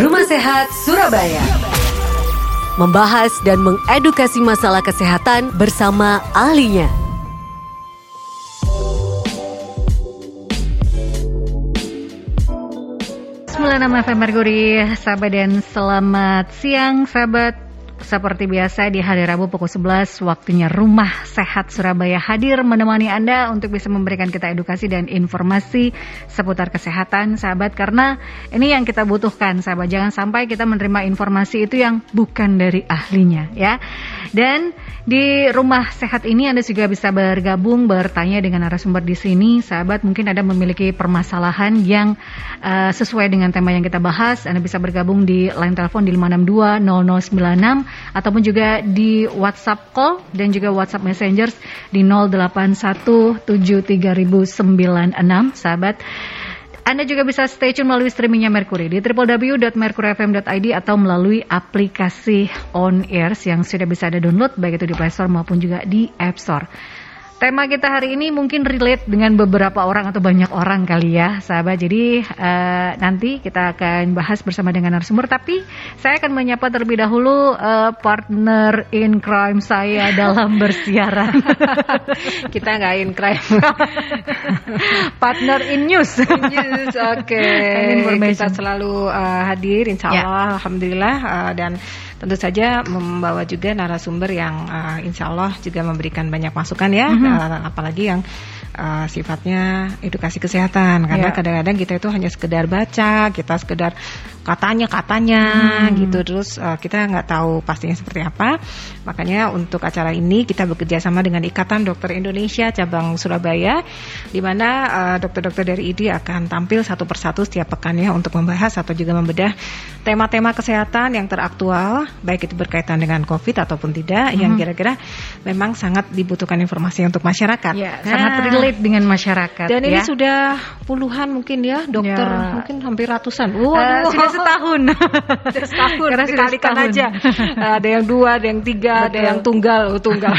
Rumah Sehat Surabaya. Membahas dan mengedukasi masalah kesehatan bersama ahlinya. 96 FM Merkuri, sahabat dan selamat siang sahabat seperti biasa di hari Rabu pukul 11 waktunya Rumah Sehat Surabaya hadir menemani Anda untuk bisa memberikan kita edukasi dan informasi seputar kesehatan sahabat. Karena ini yang kita butuhkan sahabat. Jangan sampai kita menerima informasi itu yang bukan dari ahlinya ya. Dan di Rumah Sehat ini Anda juga bisa bergabung bertanya dengan narasumber di sini sahabat. Mungkin Anda memiliki permasalahan yang uh, sesuai dengan tema yang kita bahas Anda bisa bergabung di line telepon di 562 0096 ataupun juga di WhatsApp call dan juga WhatsApp Messengers di 08173096 sahabat. Anda juga bisa stay tune melalui streamingnya Mercury di www.mercuryfm.id atau melalui aplikasi On Air yang sudah bisa Anda download baik itu di Play Store maupun juga di App Store. Tema kita hari ini mungkin relate dengan beberapa orang atau banyak orang kali ya, sahabat. Jadi uh, nanti kita akan bahas bersama dengan narasumber. Tapi saya akan menyapa terlebih dahulu uh, partner in crime saya dalam bersiaran. kita nggak in crime. partner in news. news, oke. Okay. Kita selalu uh, hadir, insya ya. Allah, ya. alhamdulillah uh, dan tentu saja membawa juga narasumber yang uh, insya Allah juga memberikan banyak masukan ya, mm -hmm. Apalagi yang uh, sifatnya edukasi kesehatan karena iya. kadang-kadang yeah. kita itu hanya sekedar baca, kita sekedar katanya katanya hmm. gitu terus uh, kita nggak tahu pastinya seperti apa makanya untuk acara ini kita bekerja sama dengan Ikatan Dokter Indonesia cabang Surabaya di mana uh, dokter-dokter dari ID akan tampil satu persatu setiap pekannya untuk membahas atau juga membedah tema-tema kesehatan yang teraktual baik itu berkaitan dengan COVID ataupun tidak hmm. yang kira-kira memang sangat dibutuhkan informasi untuk masyarakat ya, nah, sangat relate dengan masyarakat dan ya. ini sudah puluhan mungkin ya dokter ya. mungkin hampir ratusan uh, sudah setahun. sudah setahun. Karena dikalikan aja. ada yang dua, ada yang tiga, Betul. ada yang tunggal, oh, tunggal.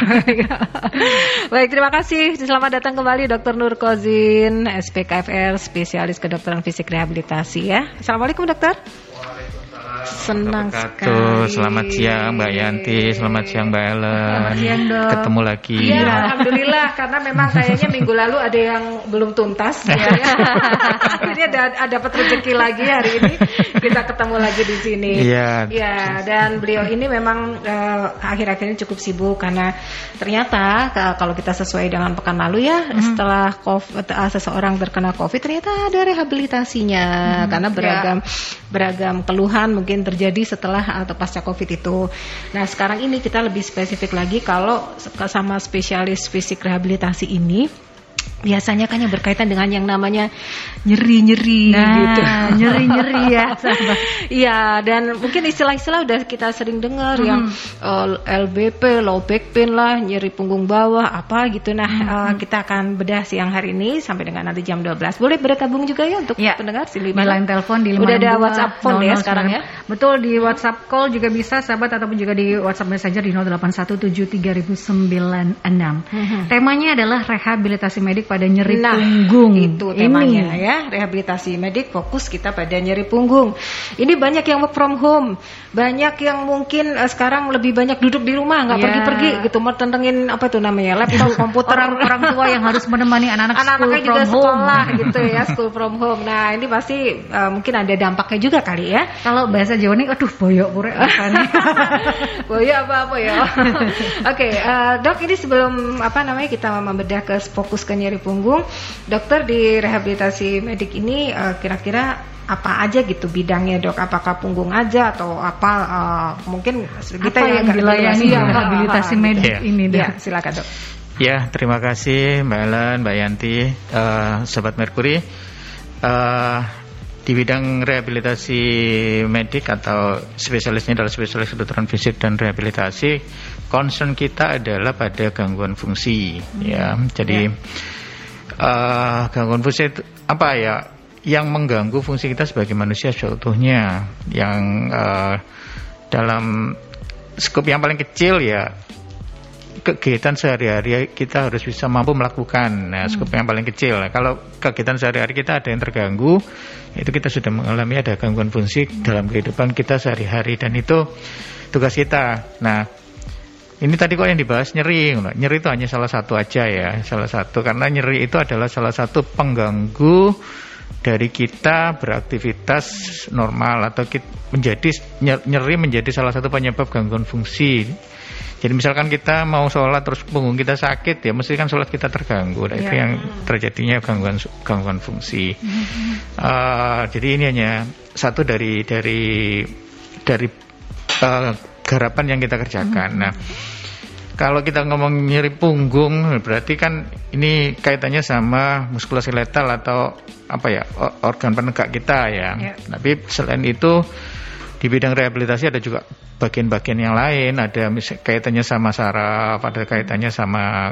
Baik, terima kasih. Selamat datang kembali Dr. Nur Kozin, SPKFR, spesialis kedokteran fisik rehabilitasi ya. Assalamualaikum dokter. Senang sekali. Selamat siang Mbak Yanti, selamat siang Mbak Ellen. Selamat siang dok. Ketemu lagi. Iya, alhamdulillah karena memang kayaknya minggu lalu ada yang belum tuntas. ya. ini ada ada dapat rezeki lagi hari ini kita ketemu lagi di sini. Iya. Iya, dan beliau ini memang uh, akhir-akhir ini cukup sibuk karena ternyata kalau kita sesuai dengan pekan lalu ya, hmm. setelah COVID, uh, seseorang terkena COVID ternyata ada rehabilitasinya hmm. karena beragam ya. beragam keluhan mungkin mungkin terjadi setelah atau pasca COVID itu. Nah sekarang ini kita lebih spesifik lagi kalau sama spesialis fisik rehabilitasi ini biasanya kan yang berkaitan dengan yang namanya nyeri-nyeri nah, gitu. Nyeri-nyeri ya. Iya, dan mungkin istilah-istilah udah kita sering dengar hmm. yang uh, eh, LBP, low back pain lah, nyeri punggung bawah, apa gitu. Nah, hmm. uh, kita akan bedah siang hari ini sampai dengan nanti jam 12. Boleh bergabung juga ya untuk ya. pendengar sini di line telepon di Udah ada WhatsApp phone ya sekarang ya. Betul di WhatsApp call juga bisa sahabat ataupun juga di WhatsApp Messenger di 08173096. Hmm. Temanya adalah rehabilitasi medik pada nyeri nah, punggung. Itu temanya Ini. ya, rehabilitasi medik fokus kita pada nyeri punggung. Ini banyak yang work from home, banyak yang mungkin uh, sekarang lebih banyak duduk di rumah, nggak yeah. pergi-pergi gitu, mau tentengin apa tuh namanya, laptop, komputer. orang, orang tua yang harus menemani anak-anak anak-anaknya juga sekolah gitu ya, school from home. Nah ini pasti uh, mungkin ada dampaknya juga kali ya. Kalau bahasa Jawa nih, aduh boyok pure boyok apa apa ya. Oke, okay, uh, dok ini sebelum apa namanya kita membedah ke fokus ke nyeri punggung, dokter di rehabilitasi medik ini eh, kira-kira uh, apa aja gitu bidangnya dok? Apakah punggung aja atau apa? Uh, mungkin kita apa yang dilayani ya, rehabilitasi medik ya. ini dok? Ya, silakan dok. Ya, terima kasih Mbak Ellen, Mbak Yanti, uh, Sobat Merkuri. Uh, di bidang rehabilitasi medik atau spesialisnya adalah spesialis kedokteran fisik dan rehabilitasi, concern kita adalah pada gangguan fungsi, hmm. ya. Jadi ya uh, gangguan fungsi itu apa ya yang mengganggu fungsi kita sebagai manusia seutuhnya yang uh, dalam skop yang paling kecil ya kegiatan sehari-hari kita harus bisa mampu melakukan. Nah, skop yang paling kecil. Nah, kalau kegiatan sehari-hari kita ada yang terganggu, itu kita sudah mengalami ada gangguan fungsi dalam kehidupan kita sehari-hari dan itu tugas kita. Nah, ini tadi kok yang dibahas nyeri, nyeri itu hanya salah satu aja ya, salah satu karena nyeri itu adalah salah satu pengganggu dari kita beraktivitas normal atau kita menjadi nyeri menjadi salah satu penyebab gangguan fungsi. Jadi misalkan kita mau sholat terus punggung kita sakit ya mesti kan sholat kita terganggu. Nah, itu iya. yang terjadinya gangguan gangguan fungsi. Uh, jadi ini hanya satu dari dari dari uh, garapan yang kita kerjakan. Nah kalau kita ngomong nyeri punggung berarti kan ini kaitannya sama muskuloskeletal atau apa ya organ penegak kita ya. ya. Tapi selain itu di bidang rehabilitasi ada juga bagian-bagian yang lain, ada kaitannya sama saraf, ada kaitannya sama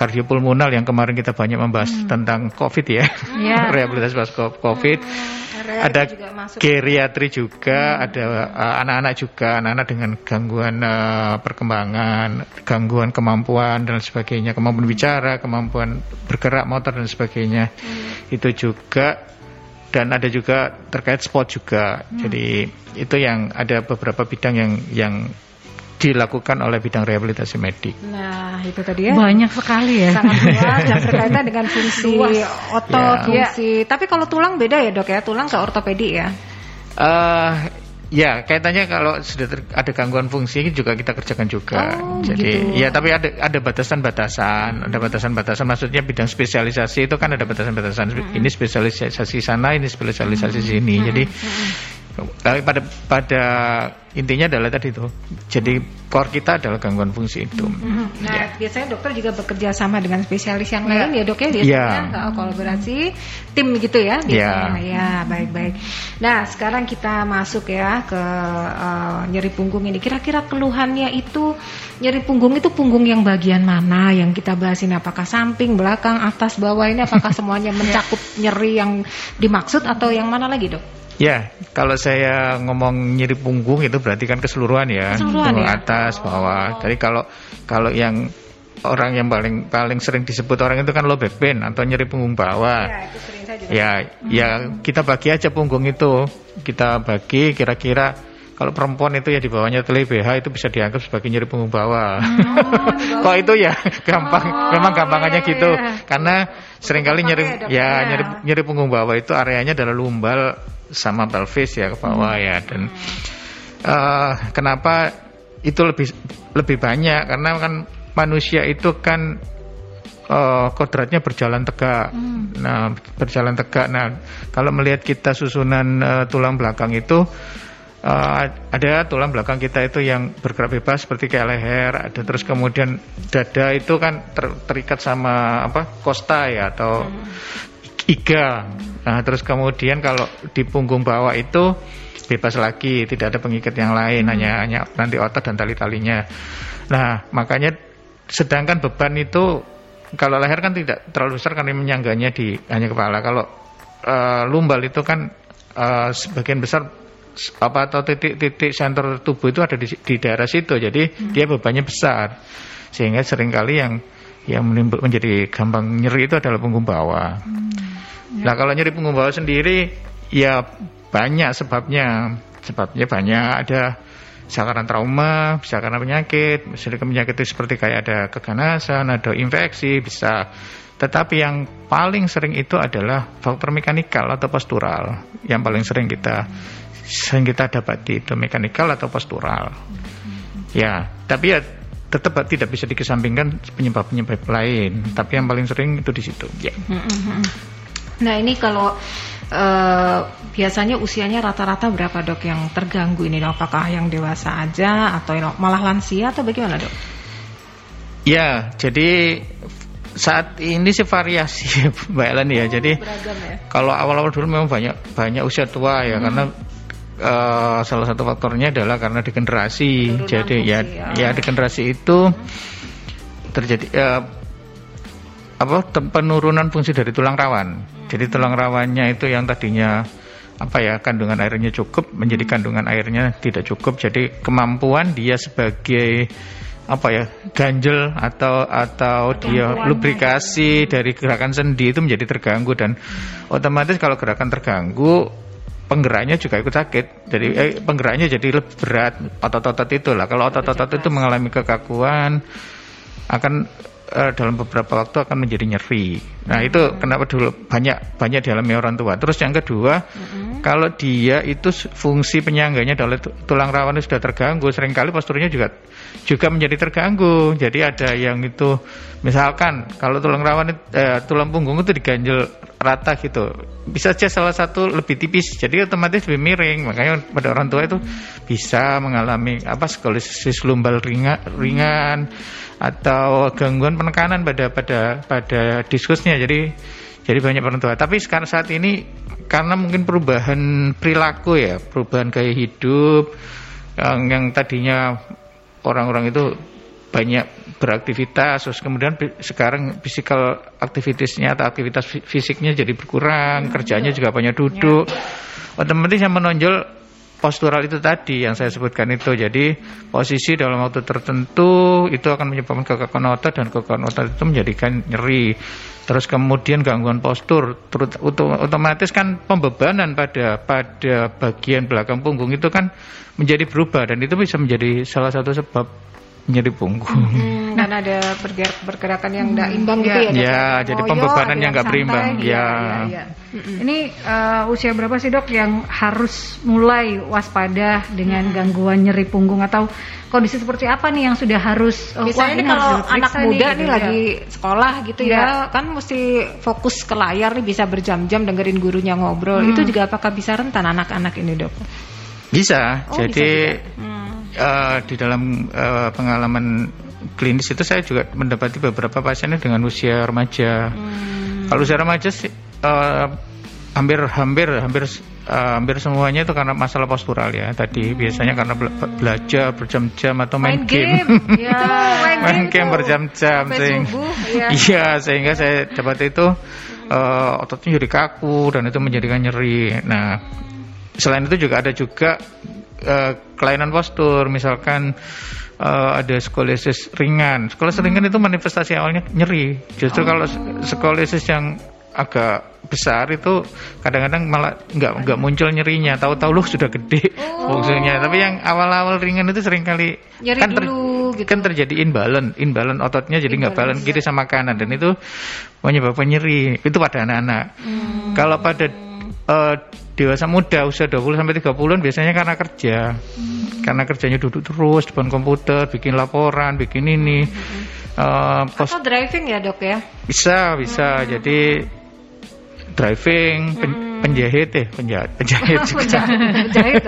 kardiopulmonal yang kemarin kita banyak membahas hmm. tentang COVID ya, yeah. rehabilitasi pas COVID. Hmm, ada juga geriatri juga, hmm. ada uh, anak-anak juga, anak-anak dengan gangguan uh, perkembangan, gangguan kemampuan dan sebagainya, kemampuan bicara, kemampuan bergerak motor dan sebagainya. Hmm. Itu juga dan ada juga terkait sport juga. Hmm. Jadi itu yang ada beberapa bidang yang yang dilakukan oleh bidang rehabilitasi medik. Nah, itu tadi ya. Banyak sekali ya. Sangat luas dan berkaitan dengan fungsi otot, ya. fungsi. Tapi kalau tulang beda ya, Dok ya. Tulang ke ortopedi ya. Uh, Ya, kaitannya kalau sudah ada gangguan fungsi juga kita kerjakan juga. Oh, Jadi, gitu. ya tapi ada ada batasan-batasan, ada batasan-batasan. Maksudnya bidang spesialisasi itu kan ada batasan-batasan. -hmm. Ini spesialisasi sana, ini spesialisasi -hmm. sini. Jadi tapi pada pada intinya adalah tadi itu. Jadi core kita adalah gangguan fungsi itu. Mm-hmm. Nah, ya. biasanya dokter juga bekerja sama dengan spesialis yang lain ya, ya dok ya biasanya ya. kolaborasi tim gitu ya biasanya. Ya, ya baik-baik. Nah, sekarang kita masuk ya ke uh, nyeri punggung ini. Kira-kira keluhannya itu nyeri punggung itu punggung yang bagian mana yang kita bahas ini? Apakah samping, belakang, atas, bawah ini? Apakah semuanya mencakup nyeri yang dimaksud atau yang mana lagi dok? Ya, kalau saya ngomong nyeri punggung itu berarti kan keseluruhan ya, keseluruhan ya? atas, bawah. Jadi kalau kalau yang orang yang paling paling sering disebut orang itu kan low back pain atau nyeri punggung bawah. Ya, itu sering saya juga. Ya, ya kita bagi aja punggung itu. Kita bagi kira-kira kalau perempuan itu ya di bawahnya tele BH itu bisa dianggap sebagai nyeri punggung bawah. Oh, Kok itu ya gampang, oh, memang gampangannya iya, gitu. Iya. Karena sering kali nyeri ya, ya nyeri nyeri punggung bawah itu areanya adalah lumbal sama pelvis ya ke bawah hmm. ya dan uh, kenapa itu lebih lebih banyak karena kan manusia itu kan uh, kodratnya berjalan tegak. Hmm. Nah, berjalan tegak. Nah, kalau melihat kita susunan uh, tulang belakang itu uh, ada tulang belakang kita itu yang bergerak bebas seperti kayak leher, ada terus kemudian dada itu kan ter, terikat sama apa? kosta ya atau hmm iga. Nah, terus kemudian kalau di punggung bawah itu bebas lagi, tidak ada pengikat yang lain, hmm. hanya hanya nanti otot dan tali-talinya. Nah, makanya sedangkan beban itu kalau leher kan tidak terlalu besar karena menyangganya di hanya kepala. Kalau uh, lumbal itu kan uh, sebagian besar apa atau titik-titik senter tubuh itu ada di, di daerah situ, jadi hmm. dia bebannya besar sehingga sering kali yang yang menimbul menjadi gampang nyeri itu adalah punggung bawah. Hmm. Ya. Nah kalau nyeri punggung bawah sendiri ya banyak sebabnya. Sebabnya banyak ada bisa karena trauma, bisa karena penyakit, misalnya penyakit itu seperti kayak ada keganasan, ada infeksi, bisa. Tetapi yang paling sering itu adalah faktor mekanikal atau postural. Yang paling sering kita sering kita dapati itu mekanikal atau postural. Ya, tapi ya tetap tidak bisa dikesampingkan penyebab-penyebab lain. Tapi yang paling sering itu di situ. Ya. Nah ini kalau uh, biasanya usianya rata-rata berapa dok yang terganggu ini? Apakah yang dewasa aja atau malah lansia atau bagaimana dok? Ya, jadi saat ini sih variasi Mbak Ellen ya. Oh, jadi ya? kalau awal-awal dulu memang banyak banyak usia tua ya hmm. karena uh, salah satu faktornya adalah karena degenerasi. Turunan jadi ya, ya ya degenerasi itu terjadi uh, apa penurunan fungsi dari tulang rawan. Jadi tulang rawannya itu yang tadinya apa ya kandungan airnya cukup menjadi kandungan airnya tidak cukup. Jadi kemampuan dia sebagai apa ya ganjel atau atau dia lubrikasi dari gerakan sendi itu menjadi terganggu dan otomatis kalau gerakan terganggu penggeraknya juga ikut sakit. Jadi eh, penggeraknya jadi lebih berat otot-otot itu lah. Kalau otot-otot itu mengalami kekakuan akan uh, dalam beberapa waktu akan menjadi nyeri. Nah, itu kenapa dulu banyak banyak dialami orang tua. Terus yang kedua, hmm. kalau dia itu fungsi penyangganya dari tulang rawan itu sudah terganggu, sering kali posturnya juga juga menjadi terganggu. Jadi ada yang itu misalkan kalau tulang rawan eh, tulang punggung itu diganjel rata gitu. Bisa saja salah satu lebih tipis, jadi otomatis lebih miring. Makanya pada orang tua itu bisa mengalami apa skolisis lumbal ringan, ringan atau gangguan penekanan pada pada pada diskusnya. Jadi jadi banyak orang tua. Tapi sekarang saat ini karena mungkin perubahan perilaku ya, perubahan gaya hidup yang, yang tadinya orang-orang itu banyak beraktivitas, terus kemudian sekarang physical aktivitasnya atau aktivitas fisiknya jadi berkurang, hmm, kerjanya juga banyak duduk. Ya. Otomatis yang menonjol postural itu tadi yang saya sebutkan itu. Jadi posisi dalam waktu tertentu itu akan menyebabkan kekakuan otot dan kekakuan otot itu menjadikan nyeri. Terus kemudian gangguan postur, otomatis kan pembebanan pada pada bagian belakang punggung itu kan menjadi berubah dan itu bisa menjadi salah satu sebab nyeri punggung. Hmm, nah, ada bergerak, pergerakan yang tidak imbang gitu ya? Ya, jadi pembebanan yang nggak berimbang. Ya. ya. ya, ya. Ini uh, usia berapa sih dok yang harus mulai waspada dengan gangguan nyeri punggung atau kondisi seperti apa nih yang sudah harus? Oh, Misalnya ini kalau anak muda nih, nih gitu, lagi ya. sekolah gitu ya. ya, kan mesti fokus ke layar nih bisa berjam-jam dengerin gurunya ngobrol. Hmm. Itu juga apakah bisa rentan anak-anak ini dok? Bisa. Oh, jadi bisa uh, di dalam uh, pengalaman klinis itu saya juga mendapati beberapa pasiennya dengan usia remaja. Hmm. Kalau usia remaja sih uh, hampir hampir hampir uh, hampir semuanya itu karena masalah postural ya. Tadi hmm. biasanya karena bela belajar berjam-jam atau main, main game. game. ya, main, main game, game berjam-jam sehingga ya. iya sehingga saya dapat itu uh, ototnya jadi kaku dan itu menjadikan nyeri. Nah, selain itu juga ada juga uh, kelainan postur, misalkan uh, ada skoliosis ringan. Skoliosis hmm. ringan itu manifestasi awalnya nyeri. Justru oh. kalau skoliosis yang agak besar itu kadang-kadang malah nggak nggak muncul nyerinya tahu-tahu lu sudah gede oh. fungsinya tapi yang awal-awal ringan itu sering kali kan ter, gitu. kan terjadi imbalance imbalance ototnya jadi nggak balance kiri sama kanan dan itu menyebabkan nyeri itu pada anak-anak hmm. kalau pada uh, dewasa muda usia 20 sampai 30 biasanya karena kerja. Hmm. Karena kerjanya duduk terus depan komputer, bikin laporan, bikin ini. Hmm. Uh, pos Atau driving ya, Dok ya? Bisa, bisa. Hmm. Jadi driving, pen, hmm. penjahit ya, penjahit, penjahit juga. penjahit,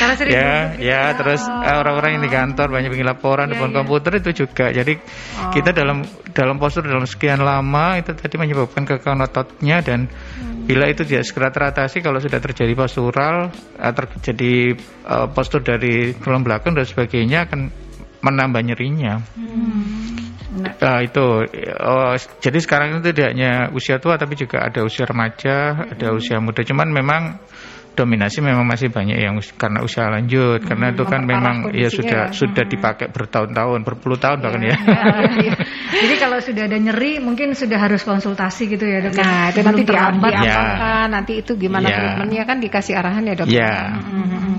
karena sering ya, ya, terus oh. orang-orang yang di kantor banyak bikin laporan yeah, depan yeah. komputer itu juga. Jadi oh. kita dalam dalam postur dalam sekian lama itu tadi menyebabkan kekakuan ototnya dan hmm Bila itu tidak segera teratasi, kalau sudah terjadi postural, eh, terjadi uh, postur dari tulang belakang dan sebagainya akan menambah nyerinya. Hmm. Nah. Uh, itu uh, jadi sekarang itu tidak hanya usia tua tapi juga ada usia remaja, hmm. ada usia muda. Cuman memang dominasi memang masih banyak yang karena usaha lanjut hmm, karena itu kan memang ya sudah ya. sudah dipakai bertahun-tahun berpuluh tahun bahkan ya. ya. ya, ya. Jadi kalau sudah ada nyeri mungkin sudah harus konsultasi gitu ya dok. Nah itu nanti diambil ya. nanti itu gimana ya. treatmentnya kan dikasih arahan ya dok. Ya. Hmm. hmm, hmm.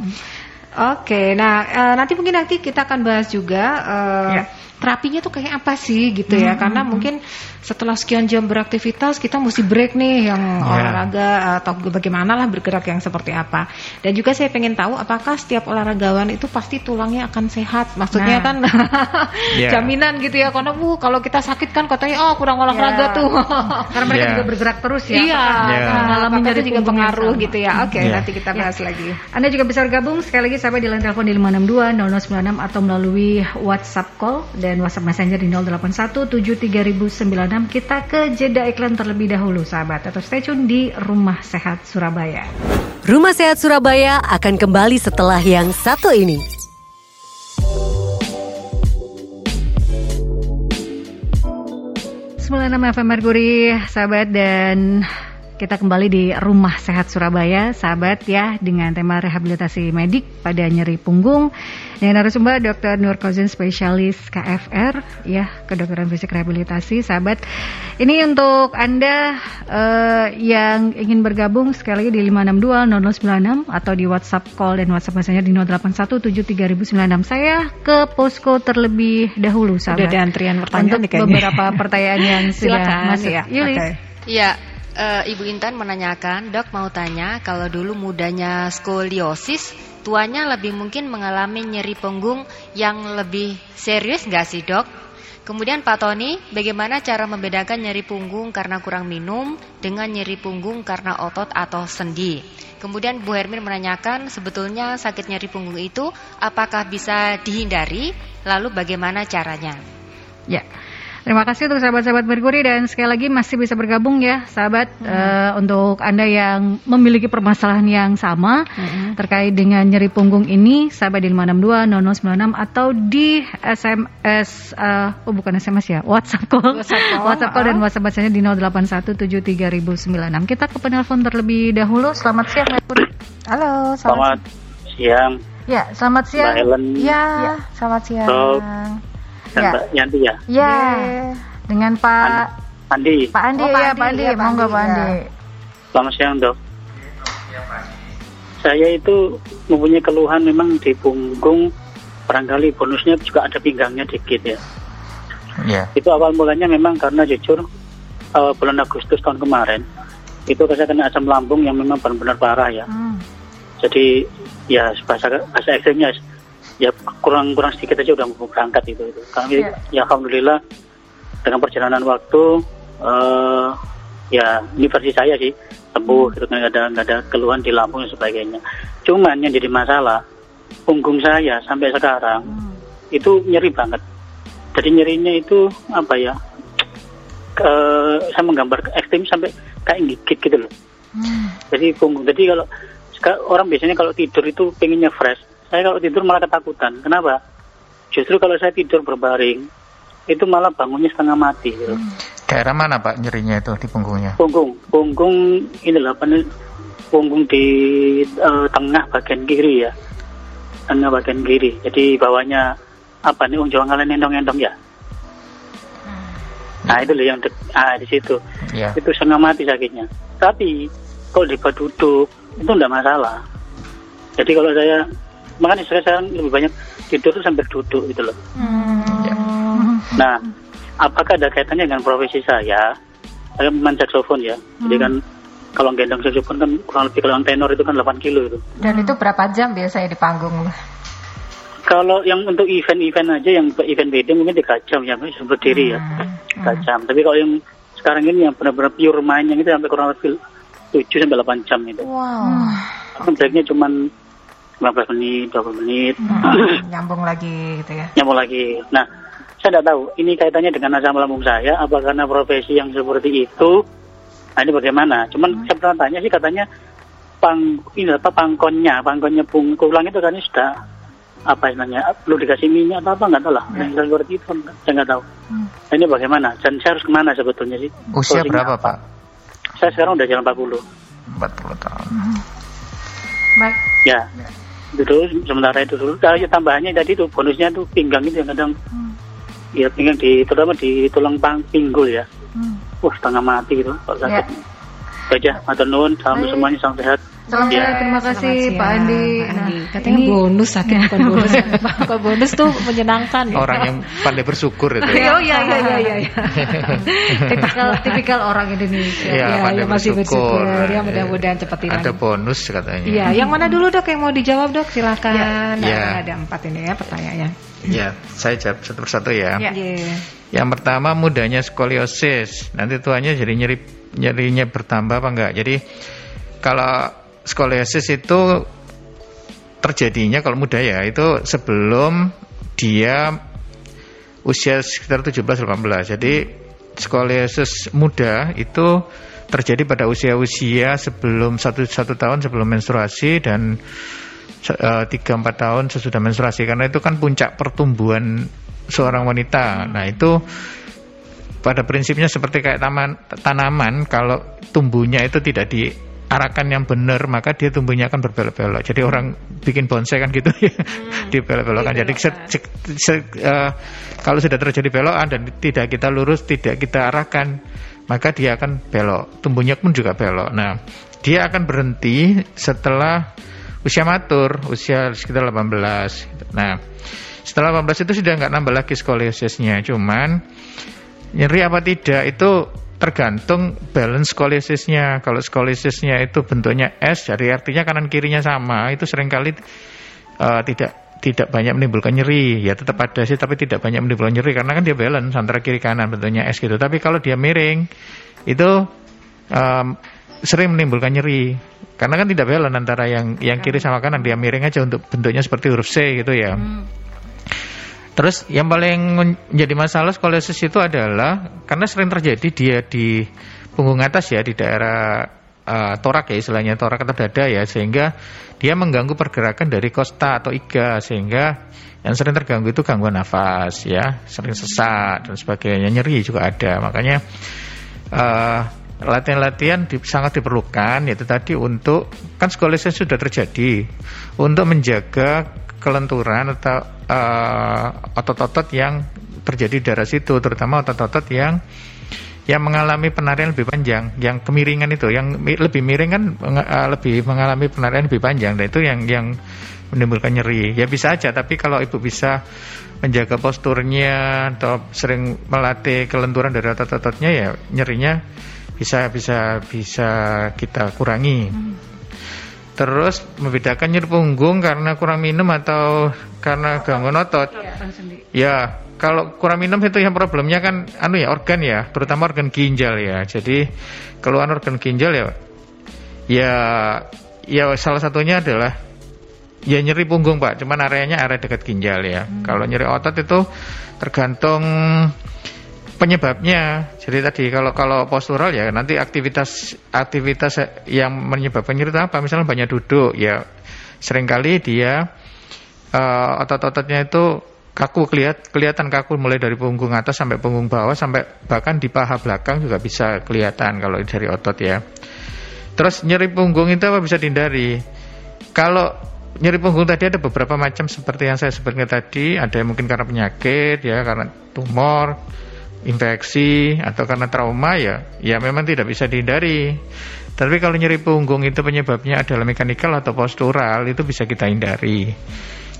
Oke, nah uh, nanti mungkin nanti kita akan bahas juga. Uh, ya terapinya tuh kayak apa sih gitu ya? Hmm. Karena mungkin setelah sekian jam beraktivitas kita mesti break nih yang yeah. olahraga atau bagaimana lah bergerak yang seperti apa. Dan juga saya pengen tahu apakah setiap olahragawan itu pasti tulangnya akan sehat. Maksudnya nah. kan yeah. jaminan gitu ya. Karena bu kalau kita sakit kan katanya oh kurang olahraga yeah. tuh. Karena mereka yeah. juga bergerak terus ya. Iya. Yeah. Nah, jadi juga pengaruh gitu ya. Oke, okay, iya. yeah. nanti kita bahas yeah. lagi. Anda juga bisa bergabung sekali lagi sampai di line telepon di 562 0096 atau melalui WhatsApp call dan WhatsApp Messenger di 08173096 kita ke jeda iklan terlebih dahulu sahabat atau stay tune di Rumah Sehat Surabaya. Rumah Sehat Surabaya akan kembali setelah yang satu ini. Sembilan FM Merkuri, sahabat dan kita kembali di Rumah Sehat Surabaya, sahabat ya, dengan tema rehabilitasi medik pada nyeri punggung. Dengan narasumber Dr. Nur Kozin, spesialis KFR, ya, kedokteran fisik rehabilitasi, sahabat. Ini untuk Anda uh, yang ingin bergabung sekali lagi di 562 0096 atau di WhatsApp call dan WhatsApp messenger di 08173096. Saya ke posko terlebih dahulu, sahabat. Sudah ada antrian pertanyaan untuk beberapa pertanyaan yang sudah masuk. Ya. Yulis. Okay. Ya, uh, Ibu Intan menanyakan, dok mau tanya kalau dulu mudanya skoliosis, tuanya lebih mungkin mengalami nyeri punggung yang lebih serius nggak sih dok? Kemudian Pak Tony, bagaimana cara membedakan nyeri punggung karena kurang minum dengan nyeri punggung karena otot atau sendi? Kemudian Bu Hermin menanyakan sebetulnya sakit nyeri punggung itu apakah bisa dihindari? Lalu bagaimana caranya? Ya. Terima kasih untuk sahabat-sahabat Merkuri dan sekali lagi masih bisa bergabung ya sahabat hmm. uh, untuk Anda yang memiliki permasalahan yang sama hmm. terkait dengan nyeri punggung ini sahabat di 562 0096 atau di SMS uh, eh, oh bukan SMS ya WhatsApp call WhatsApp call, WhatsApp call dan ah. WhatsApp bacanya di 08173096 kita ke penelpon terlebih dahulu selamat siang Merkuri Halo selamat, selamat siang Ya, selamat siang. Mbak Ellen. Ya, ya. selamat siang. So, dan ya. Mbak Yanti ya. Ya. Dengan Pak Andi. Pak Andi oh, ya, Pak Andi. Ya, Pak Andi. Pak Andi. Ya. Selamat siang, Dok. Saya itu mempunyai keluhan memang di punggung barangkali bonusnya juga ada pinggangnya dikit ya. Yeah. Itu awal mulanya memang karena jujur uh, bulan Agustus tahun kemarin itu saya kena asam lambung yang memang benar-benar parah ya. Hmm. Jadi ya bahasa bahasa ekstrimnya ya kurang kurang sedikit aja udah mau berangkat itu itu kami yeah. ya alhamdulillah dengan perjalanan waktu uh, ya ini versi saya sih sembuh hmm. gitu kan nggak ada nggak ada keluhan di lambung dan sebagainya cuman yang jadi masalah punggung saya sampai sekarang hmm. itu nyeri banget jadi nyerinya itu apa ya ke, saya menggambar ekstrim sampai kayak gigit gitu loh hmm. jadi punggung jadi kalau orang biasanya kalau tidur itu pengennya fresh saya kalau tidur malah ketakutan. Kenapa? Justru kalau saya tidur berbaring, itu malah bangunnya setengah mati. Gitu. Hmm. Daerah mana Pak nyerinya itu di punggungnya? Punggung, punggung ini lah, punggung di uh, tengah bagian kiri ya, tengah bagian kiri. Jadi bawahnya apa nih unjuk kalian endong-endong ya. Hmm. Nah itu loh yang de- ah, di situ, yeah. itu setengah mati sakitnya. Tapi kalau di duduk itu tidak masalah. Jadi kalau saya makanya saya sekarang lebih banyak tidur tuh sambil duduk gitu loh. Hmm. Ya. Nah, apakah ada kaitannya dengan profesi saya? Saya main saksofon ya, hmm. jadi kan kalau gendong saksofon kan kurang lebih kalau tenor itu kan 8 kilo itu. Dan itu berapa jam biasanya di panggung? Kalau yang untuk event-event aja, yang event wedding mungkin 3 jam ya, berdiri ya, hmm. 3 jam. Tapi kalau yang sekarang ini yang benar-benar pure main yang itu sampai kurang lebih 7 sampai 8 jam itu. Wow. Kan breaknya cuman 15 menit, 20 menit. Hmm, nyambung lagi gitu ya. Nyambung lagi. Nah, saya tidak tahu ini kaitannya dengan asam lambung saya apa karena profesi yang seperti itu. Nah, ini bagaimana? Cuman hmm. saya pernah tanya sih katanya pang ini apa pangkonnya, pangkonnya pungkulang itu kan sudah apa namanya perlu dikasih minyak atau apa nggak tahu lah ya. yang seperti itu saya nggak tahu hmm. nah, ini bagaimana dan saya harus ke mana sebetulnya sih usia berapa apa? pak saya sekarang udah jalan 40 40 tahun hmm. baik ya, ya dulu sementara itu dulu kalau ya tambahannya tadi itu bonusnya tuh pinggang itu yang kadang hmm. ya pinggang di terutama di tulang pang pinggul ya hmm. wah setengah mati gitu kalau sakit ya. aja matur nuwun salam semuanya salam sehat Salam ya. terima kasih Pak Andi. Pak Andi. Nah, Katanya ini, bonus sakit bukan bonus. Kalau bonus tuh menyenangkan. Ya. Orang yang pandai bersyukur itu. Ya. oh iya iya iya iya. Ya. tipikal tipikal orang Indonesia. Ya, ya, ya masih bersyukur. bersyukur. Ya mudah-mudahan cepat hilang. Ada bonus katanya. Iya, yang mana dulu dok yang mau dijawab dok? Silakan. Ya. Nah, ada empat ini ya pertanyaannya. Ya, saya jawab satu persatu ya. ya. Yeah. Yang pertama mudahnya skoliosis. Nanti tuanya jadi nyeri nyerinya bertambah apa enggak? Jadi kalau skoliosis itu terjadinya kalau muda ya itu sebelum dia usia sekitar 17-18 jadi skoliosis muda itu terjadi pada usia-usia sebelum satu satu tahun sebelum menstruasi dan eh, tiga empat tahun sesudah menstruasi karena itu kan puncak pertumbuhan seorang wanita. Nah itu pada prinsipnya seperti kayak taman tanaman kalau tumbuhnya itu tidak di arahkan yang benar maka dia tumbuhnya akan berbelok-belok. Jadi hmm. orang bikin bonsai kan gitu ya, hmm. dibelok-belokkan. Jadi se, se, se, uh, kalau sudah terjadi belokan dan tidak kita lurus, tidak kita arahkan, maka dia akan belok. Tumbuhnya pun juga belok. Nah, dia akan berhenti setelah usia matur, usia sekitar 18. Nah, setelah 18 itu sudah nggak nambah lagi skoliosisnya, cuman nyeri apa tidak itu tergantung balance skolisisnya. Kalau skolisisnya itu bentuknya S, jadi artinya kanan kirinya sama, itu sering kali uh, tidak tidak banyak menimbulkan nyeri. Ya tetap ada sih, tapi tidak banyak menimbulkan nyeri karena kan dia balance antara kiri kanan bentuknya S gitu. Tapi kalau dia miring, itu um, sering menimbulkan nyeri karena kan tidak balance antara yang yang kiri sama kanan dia miring aja untuk bentuknya seperti huruf C gitu ya. Hmm. Terus yang paling menjadi masalah skoliosis itu adalah karena sering terjadi dia di punggung atas ya di daerah uh, torak ya istilahnya torak atau dada ya sehingga dia mengganggu pergerakan dari kosta atau iga sehingga yang sering terganggu itu gangguan nafas ya sering sesak dan sebagainya nyeri juga ada. Makanya uh, latihan-latihan di, sangat diperlukan yaitu tadi untuk kan skoliosis sudah terjadi untuk menjaga kelenturan atau uh, otot-otot yang terjadi di daerah situ, terutama otot-otot yang yang mengalami penarian lebih panjang, yang kemiringan itu, yang lebih miring kan uh, lebih mengalami penarian lebih panjang, dan itu yang yang menimbulkan nyeri. Ya bisa aja, tapi kalau ibu bisa menjaga posturnya atau sering melatih kelenturan dari otot-ototnya, ya nyerinya bisa bisa bisa kita kurangi. Hmm. Terus membedakan nyeri punggung karena kurang minum atau karena gangguan otot. Ya, kalau kurang minum itu yang problemnya kan anu ya organ ya, terutama organ ginjal ya. Jadi keluhan organ ginjal ya ya ya salah satunya adalah ya nyeri punggung, Pak. Cuman areanya area dekat ginjal ya. Hmm. Kalau nyeri otot itu tergantung penyebabnya. Jadi tadi kalau kalau postural ya nanti aktivitas aktivitas yang menyebabkan nyeri itu apa? Misalnya banyak duduk ya sering kali dia uh, otot-ototnya itu kaku kelihat kelihatan kaku mulai dari punggung atas sampai punggung bawah sampai bahkan di paha belakang juga bisa kelihatan kalau dari otot ya. Terus nyeri punggung itu apa bisa dihindari? Kalau nyeri punggung tadi ada beberapa macam seperti yang saya sebutkan tadi, ada yang mungkin karena penyakit ya, karena tumor, infeksi atau karena trauma ya ya memang tidak bisa dihindari. Tapi kalau nyeri punggung itu penyebabnya adalah mekanikal atau postural itu bisa kita hindari.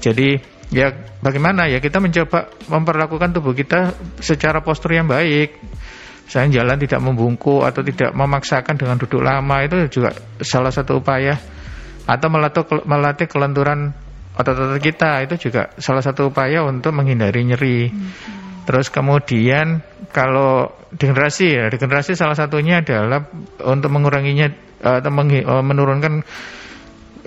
Jadi ya bagaimana ya kita mencoba memperlakukan tubuh kita secara postur yang baik. Misalnya jalan tidak membungkuk atau tidak memaksakan dengan duduk lama itu juga salah satu upaya atau melatih melatih kelenturan otot-otot kita itu juga salah satu upaya untuk menghindari nyeri. Hmm. Terus kemudian kalau degenerasi ya, degenerasi salah satunya adalah untuk menguranginya atau eh, menurunkan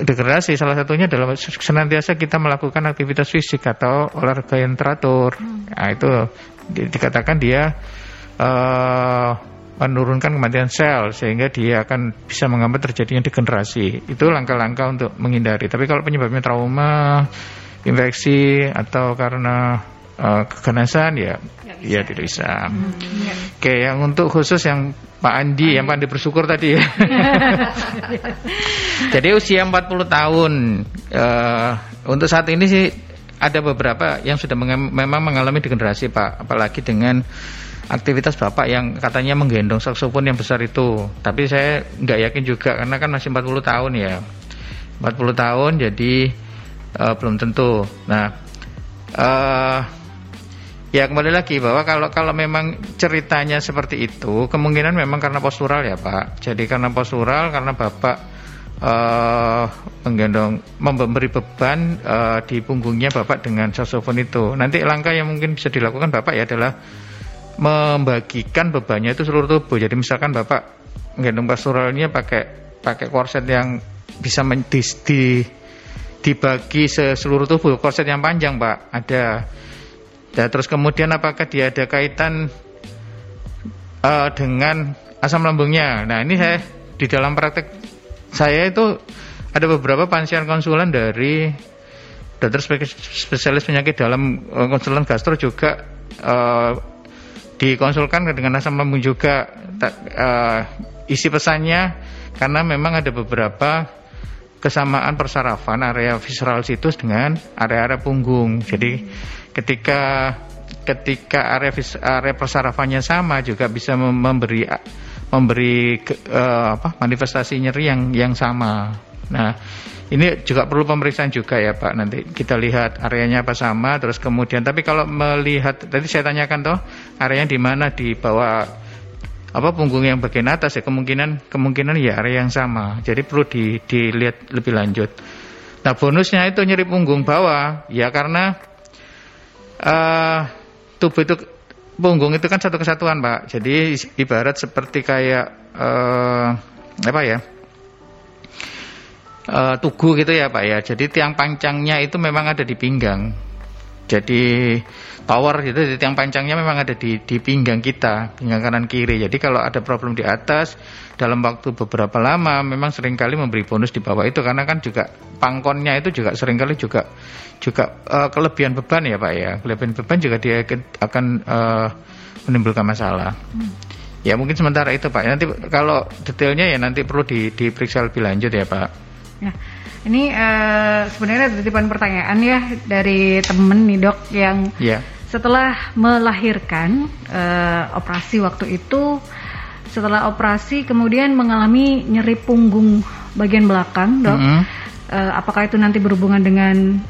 degenerasi salah satunya adalah senantiasa kita melakukan aktivitas fisik atau olahraga yang teratur. Hmm. Nah, itu di, dikatakan dia uh, menurunkan kematian sel sehingga dia akan bisa menghambat terjadinya degenerasi. Itu langkah-langkah untuk menghindari. Tapi kalau penyebabnya trauma, infeksi atau karena uh, keganasan ya ya tidak bisa. Hmm, ya. Oke, yang untuk khusus yang Pak Andi, Andi. yang Pak Andi bersyukur tadi ya. Jadi usia 40 tahun uh, untuk saat ini sih ada beberapa yang sudah meng memang mengalami degenerasi Pak, apalagi dengan aktivitas Bapak yang katanya menggendong saksofon yang besar itu. Tapi saya nggak yakin juga karena kan masih 40 tahun ya. 40 tahun jadi uh, belum tentu. Nah, uh, Ya kembali lagi bahwa kalau kalau memang ceritanya seperti itu kemungkinan memang karena postural ya Pak. Jadi karena postural karena Bapak uh, menggendong memberi beban uh, di punggungnya Bapak dengan saksofon itu. Nanti langkah yang mungkin bisa dilakukan Bapak ya adalah membagikan bebannya itu seluruh tubuh. Jadi misalkan Bapak menggendong posturalnya pakai pakai korset yang bisa men, di, di, dibagi seluruh tubuh korset yang panjang Pak ada Ya, terus kemudian apakah dia ada kaitan uh, dengan asam lambungnya? Nah, ini saya di dalam praktek saya itu ada beberapa pasien konsulen dari dokter spesialis penyakit dalam uh, konsulen gastro juga uh, dikonsulkan dengan asam lambung juga uh, isi pesannya karena memang ada beberapa kesamaan persarafan area visceral situs dengan area-area punggung. Jadi ketika ketika area area persarafannya sama juga bisa memberi memberi uh, apa manifestasi nyeri yang yang sama. Nah, ini juga perlu pemeriksaan juga ya Pak. Nanti kita lihat areanya apa sama, terus kemudian. Tapi kalau melihat tadi saya tanyakan toh areanya di mana di bawah apa punggung yang bagian atas ya kemungkinan kemungkinan ya area yang sama. Jadi perlu di, dilihat lebih lanjut. Nah bonusnya itu nyeri punggung bawah ya karena uh, tubuh itu punggung itu kan satu kesatuan Pak. Jadi ibarat seperti kayak uh, apa ya? uh, tugu gitu ya Pak ya. Jadi tiang pancangnya itu memang ada di pinggang. Jadi power gitu di tiang pancangnya memang ada di, di pinggang kita, pinggang kanan kiri. Jadi kalau ada problem di atas dalam waktu beberapa lama memang sering kali memberi bonus di bawah itu karena kan juga pangkonnya itu juga sering kali juga juga uh, kelebihan beban ya Pak ya. Kelebihan beban juga dia akan uh, menimbulkan masalah. Hmm. Ya mungkin sementara itu Pak. Nanti kalau detailnya ya nanti perlu di, diperiksa lebih lanjut ya Pak. Ya, ini uh, sebenarnya titipan pertanyaan ya dari temen nih dok yang yeah. setelah melahirkan uh, operasi waktu itu, setelah operasi kemudian mengalami nyeri punggung bagian belakang dok. Mm -hmm. uh, apakah itu nanti berhubungan dengan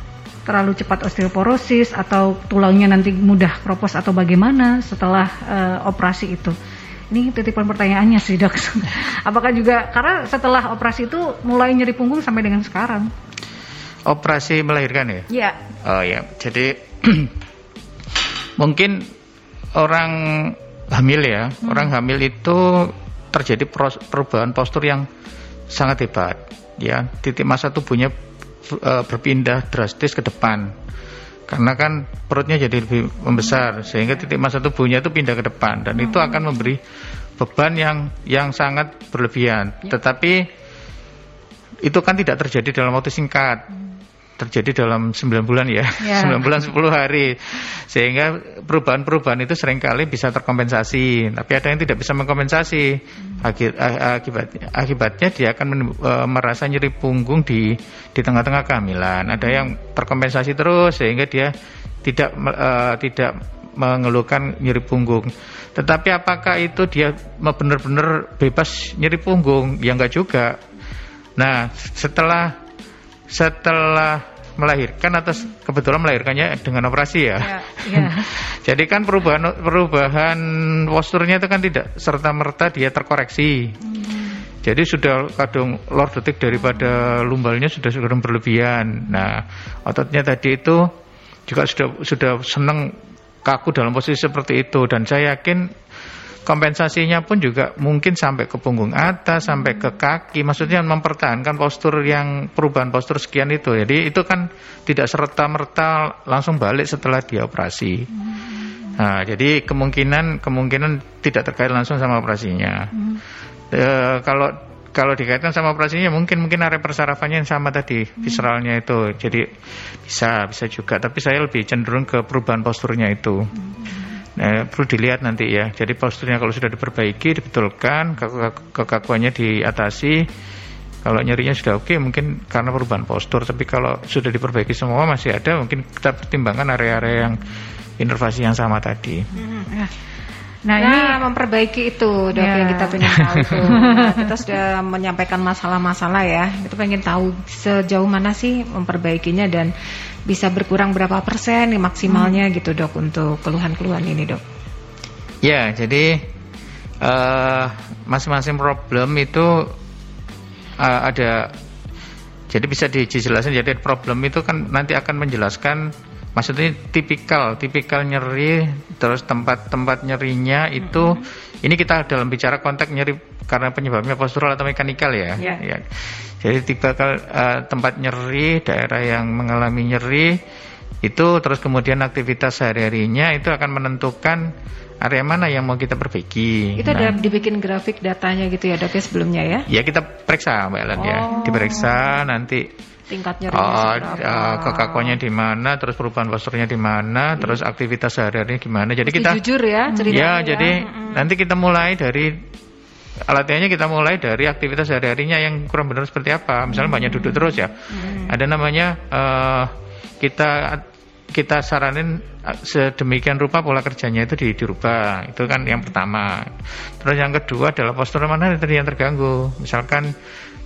terlalu cepat osteoporosis atau tulangnya nanti mudah kropos atau bagaimana setelah uh, operasi itu? Ini titipan pertanyaannya sih dok. Apakah juga karena setelah operasi itu mulai nyeri punggung sampai dengan sekarang? Operasi melahirkan ya? Iya. Oh ya, jadi mungkin orang hamil ya, hmm. orang hamil itu terjadi perubahan postur yang sangat hebat. Ya, titik masa tubuhnya uh, berpindah drastis ke depan karena kan perutnya jadi lebih membesar sehingga titik masa tubuhnya itu pindah ke depan dan itu akan memberi beban yang yang sangat berlebihan. Ya. Tetapi itu kan tidak terjadi dalam waktu singkat terjadi dalam 9 bulan ya, ya. 9 bulan 10 hari. Sehingga perubahan-perubahan itu sering kali bisa terkompensasi, tapi ada yang tidak bisa mengkompensasi. Akibatnya, akibatnya dia akan e, merasa nyeri punggung di di tengah-tengah kehamilan. Ada yang terkompensasi terus sehingga dia tidak uh, tidak mengeluhkan nyeri punggung. Tetapi apakah itu dia benar-benar bebas nyeri punggung? Ya enggak juga. Nah, setelah setelah melahirkan atau kebetulan melahirkannya dengan operasi ya. ya, ya. Jadi kan perubahan perubahan posturnya itu kan tidak serta merta dia terkoreksi. Hmm. Jadi sudah kadung lordotik daripada lumbalnya sudah sudah berlebihan. Nah, ototnya tadi itu juga sudah sudah senang kaku dalam posisi seperti itu dan saya yakin kompensasinya pun juga mungkin sampai ke punggung atas, sampai ke kaki. Maksudnya mempertahankan postur yang perubahan postur sekian itu. Jadi itu kan tidak serta merta langsung balik setelah dia operasi. Nah, jadi kemungkinan kemungkinan tidak terkait langsung sama operasinya. E, kalau kalau dikaitkan sama operasinya mungkin mungkin area persarafannya yang sama tadi visceralnya itu jadi bisa bisa juga tapi saya lebih cenderung ke perubahan posturnya itu Nah, perlu dilihat nanti ya. Jadi posturnya kalau sudah diperbaiki, dibetulkan, kekakuannya diatasi. Kalau nyerinya sudah oke, mungkin karena perubahan postur. Tapi kalau sudah diperbaiki semua masih ada, mungkin kita pertimbangkan area-area yang inervasi yang sama tadi. Hmm, ya. Nah, nah ini memperbaiki itu dok ya. yang kita pengen tahu tuh. Nah, kita sudah menyampaikan masalah-masalah ya. Kita pengen tahu sejauh mana sih memperbaikinya dan bisa berkurang berapa persen nih maksimalnya hmm. gitu dok untuk keluhan-keluhan ini dok? Ya, jadi eh, masing-masing uh, problem itu uh, ada. Jadi bisa dijelasin. Jadi problem itu kan nanti akan menjelaskan maksudnya tipikal tipikal nyeri terus tempat-tempat nyerinya itu mm-hmm. ini kita dalam bicara konteks nyeri karena penyebabnya postural atau mekanikal ya, yeah. ya. jadi tipikal uh, tempat nyeri daerah yang mengalami nyeri itu terus kemudian aktivitas sehari-harinya itu akan menentukan area mana yang mau kita perbaiki. Itu nah, ada dibikin grafik datanya gitu ya dok ya sebelumnya ya? Ya kita periksa Mbak Ellen ya. oh. ya, diperiksa nanti tingkat nyerinya oh, uh, kekakuannya di mana terus perubahan posturnya di mana hmm. terus aktivitas sehari-hari gimana jadi kita jujur ya ceritanya ya, ya. jadi hmm. nanti kita mulai dari latihannya kita mulai dari aktivitas sehari-harinya yang kurang benar seperti apa misalnya hmm. banyak duduk terus ya hmm. ada namanya uh, kita kita saranin uh, sedemikian rupa pola kerjanya itu dirubah itu kan yang pertama terus yang kedua adalah postur mana yang terganggu misalkan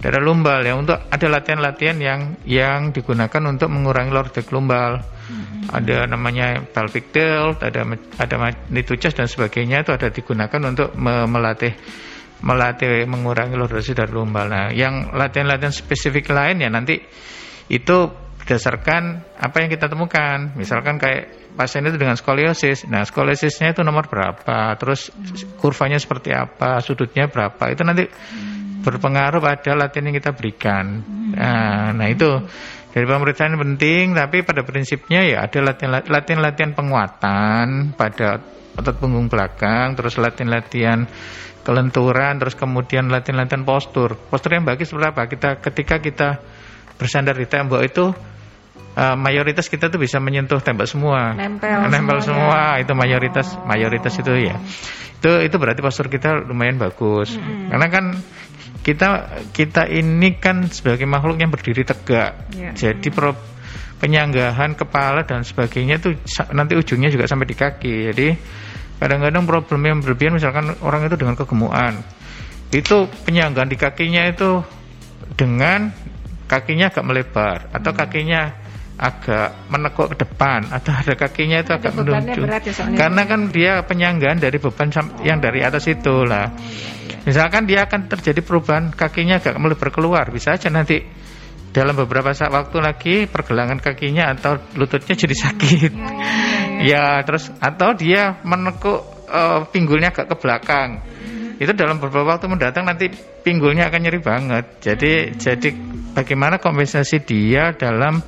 darah lumbal ya untuk ada latihan-latihan yang yang digunakan untuk mengurangi lordek lumbal hmm. ada namanya pelvic tilt ada ada dan sebagainya itu ada digunakan untuk me melatih melatih mengurangi lordasi dari lumbal nah yang latihan-latihan spesifik lain ya nanti itu berdasarkan apa yang kita temukan. Misalkan kayak pasien itu dengan skoliosis. Nah, skoliosisnya itu nomor berapa? Terus kurvanya seperti apa? Sudutnya berapa? Itu nanti berpengaruh pada latihan yang kita berikan. Nah, nah itu dari pemeriksaan penting, tapi pada prinsipnya ya ada latihan-latihan penguatan pada otot punggung belakang, terus latihan-latihan kelenturan, terus kemudian latihan-latihan postur. Postur yang bagus seperti apa? Kita ketika kita bersandar di tembok itu uh, mayoritas kita tuh bisa menyentuh tembok semua. Nempel, Nempel semua, itu mayoritas oh. mayoritas itu ya. Itu itu berarti postur kita lumayan bagus. -hmm. Karena kan kita kita ini kan sebagai makhluk yang berdiri tegak. Yeah. Jadi pro, penyanggahan kepala dan sebagainya tuh nanti ujungnya juga sampai di kaki. Jadi kadang-kadang problem yang berlebihan misalkan orang itu dengan kegemukan. Itu penyanggahan di kakinya itu dengan kakinya agak melebar atau hmm. kakinya agak menekuk ke depan atau ada kakinya itu agak menunjuk ya karena kan dia penyanggaan dari beban yang dari atas itu lah misalkan dia akan terjadi perubahan kakinya agak melebar keluar bisa aja nanti dalam beberapa saat waktu lagi pergelangan kakinya atau lututnya jadi sakit ya, ya, ya. ya terus atau dia menekuk uh, pinggulnya agak ke belakang hmm. itu dalam beberapa waktu mendatang nanti pinggulnya akan nyeri banget jadi hmm. jadi bagaimana kompensasi dia dalam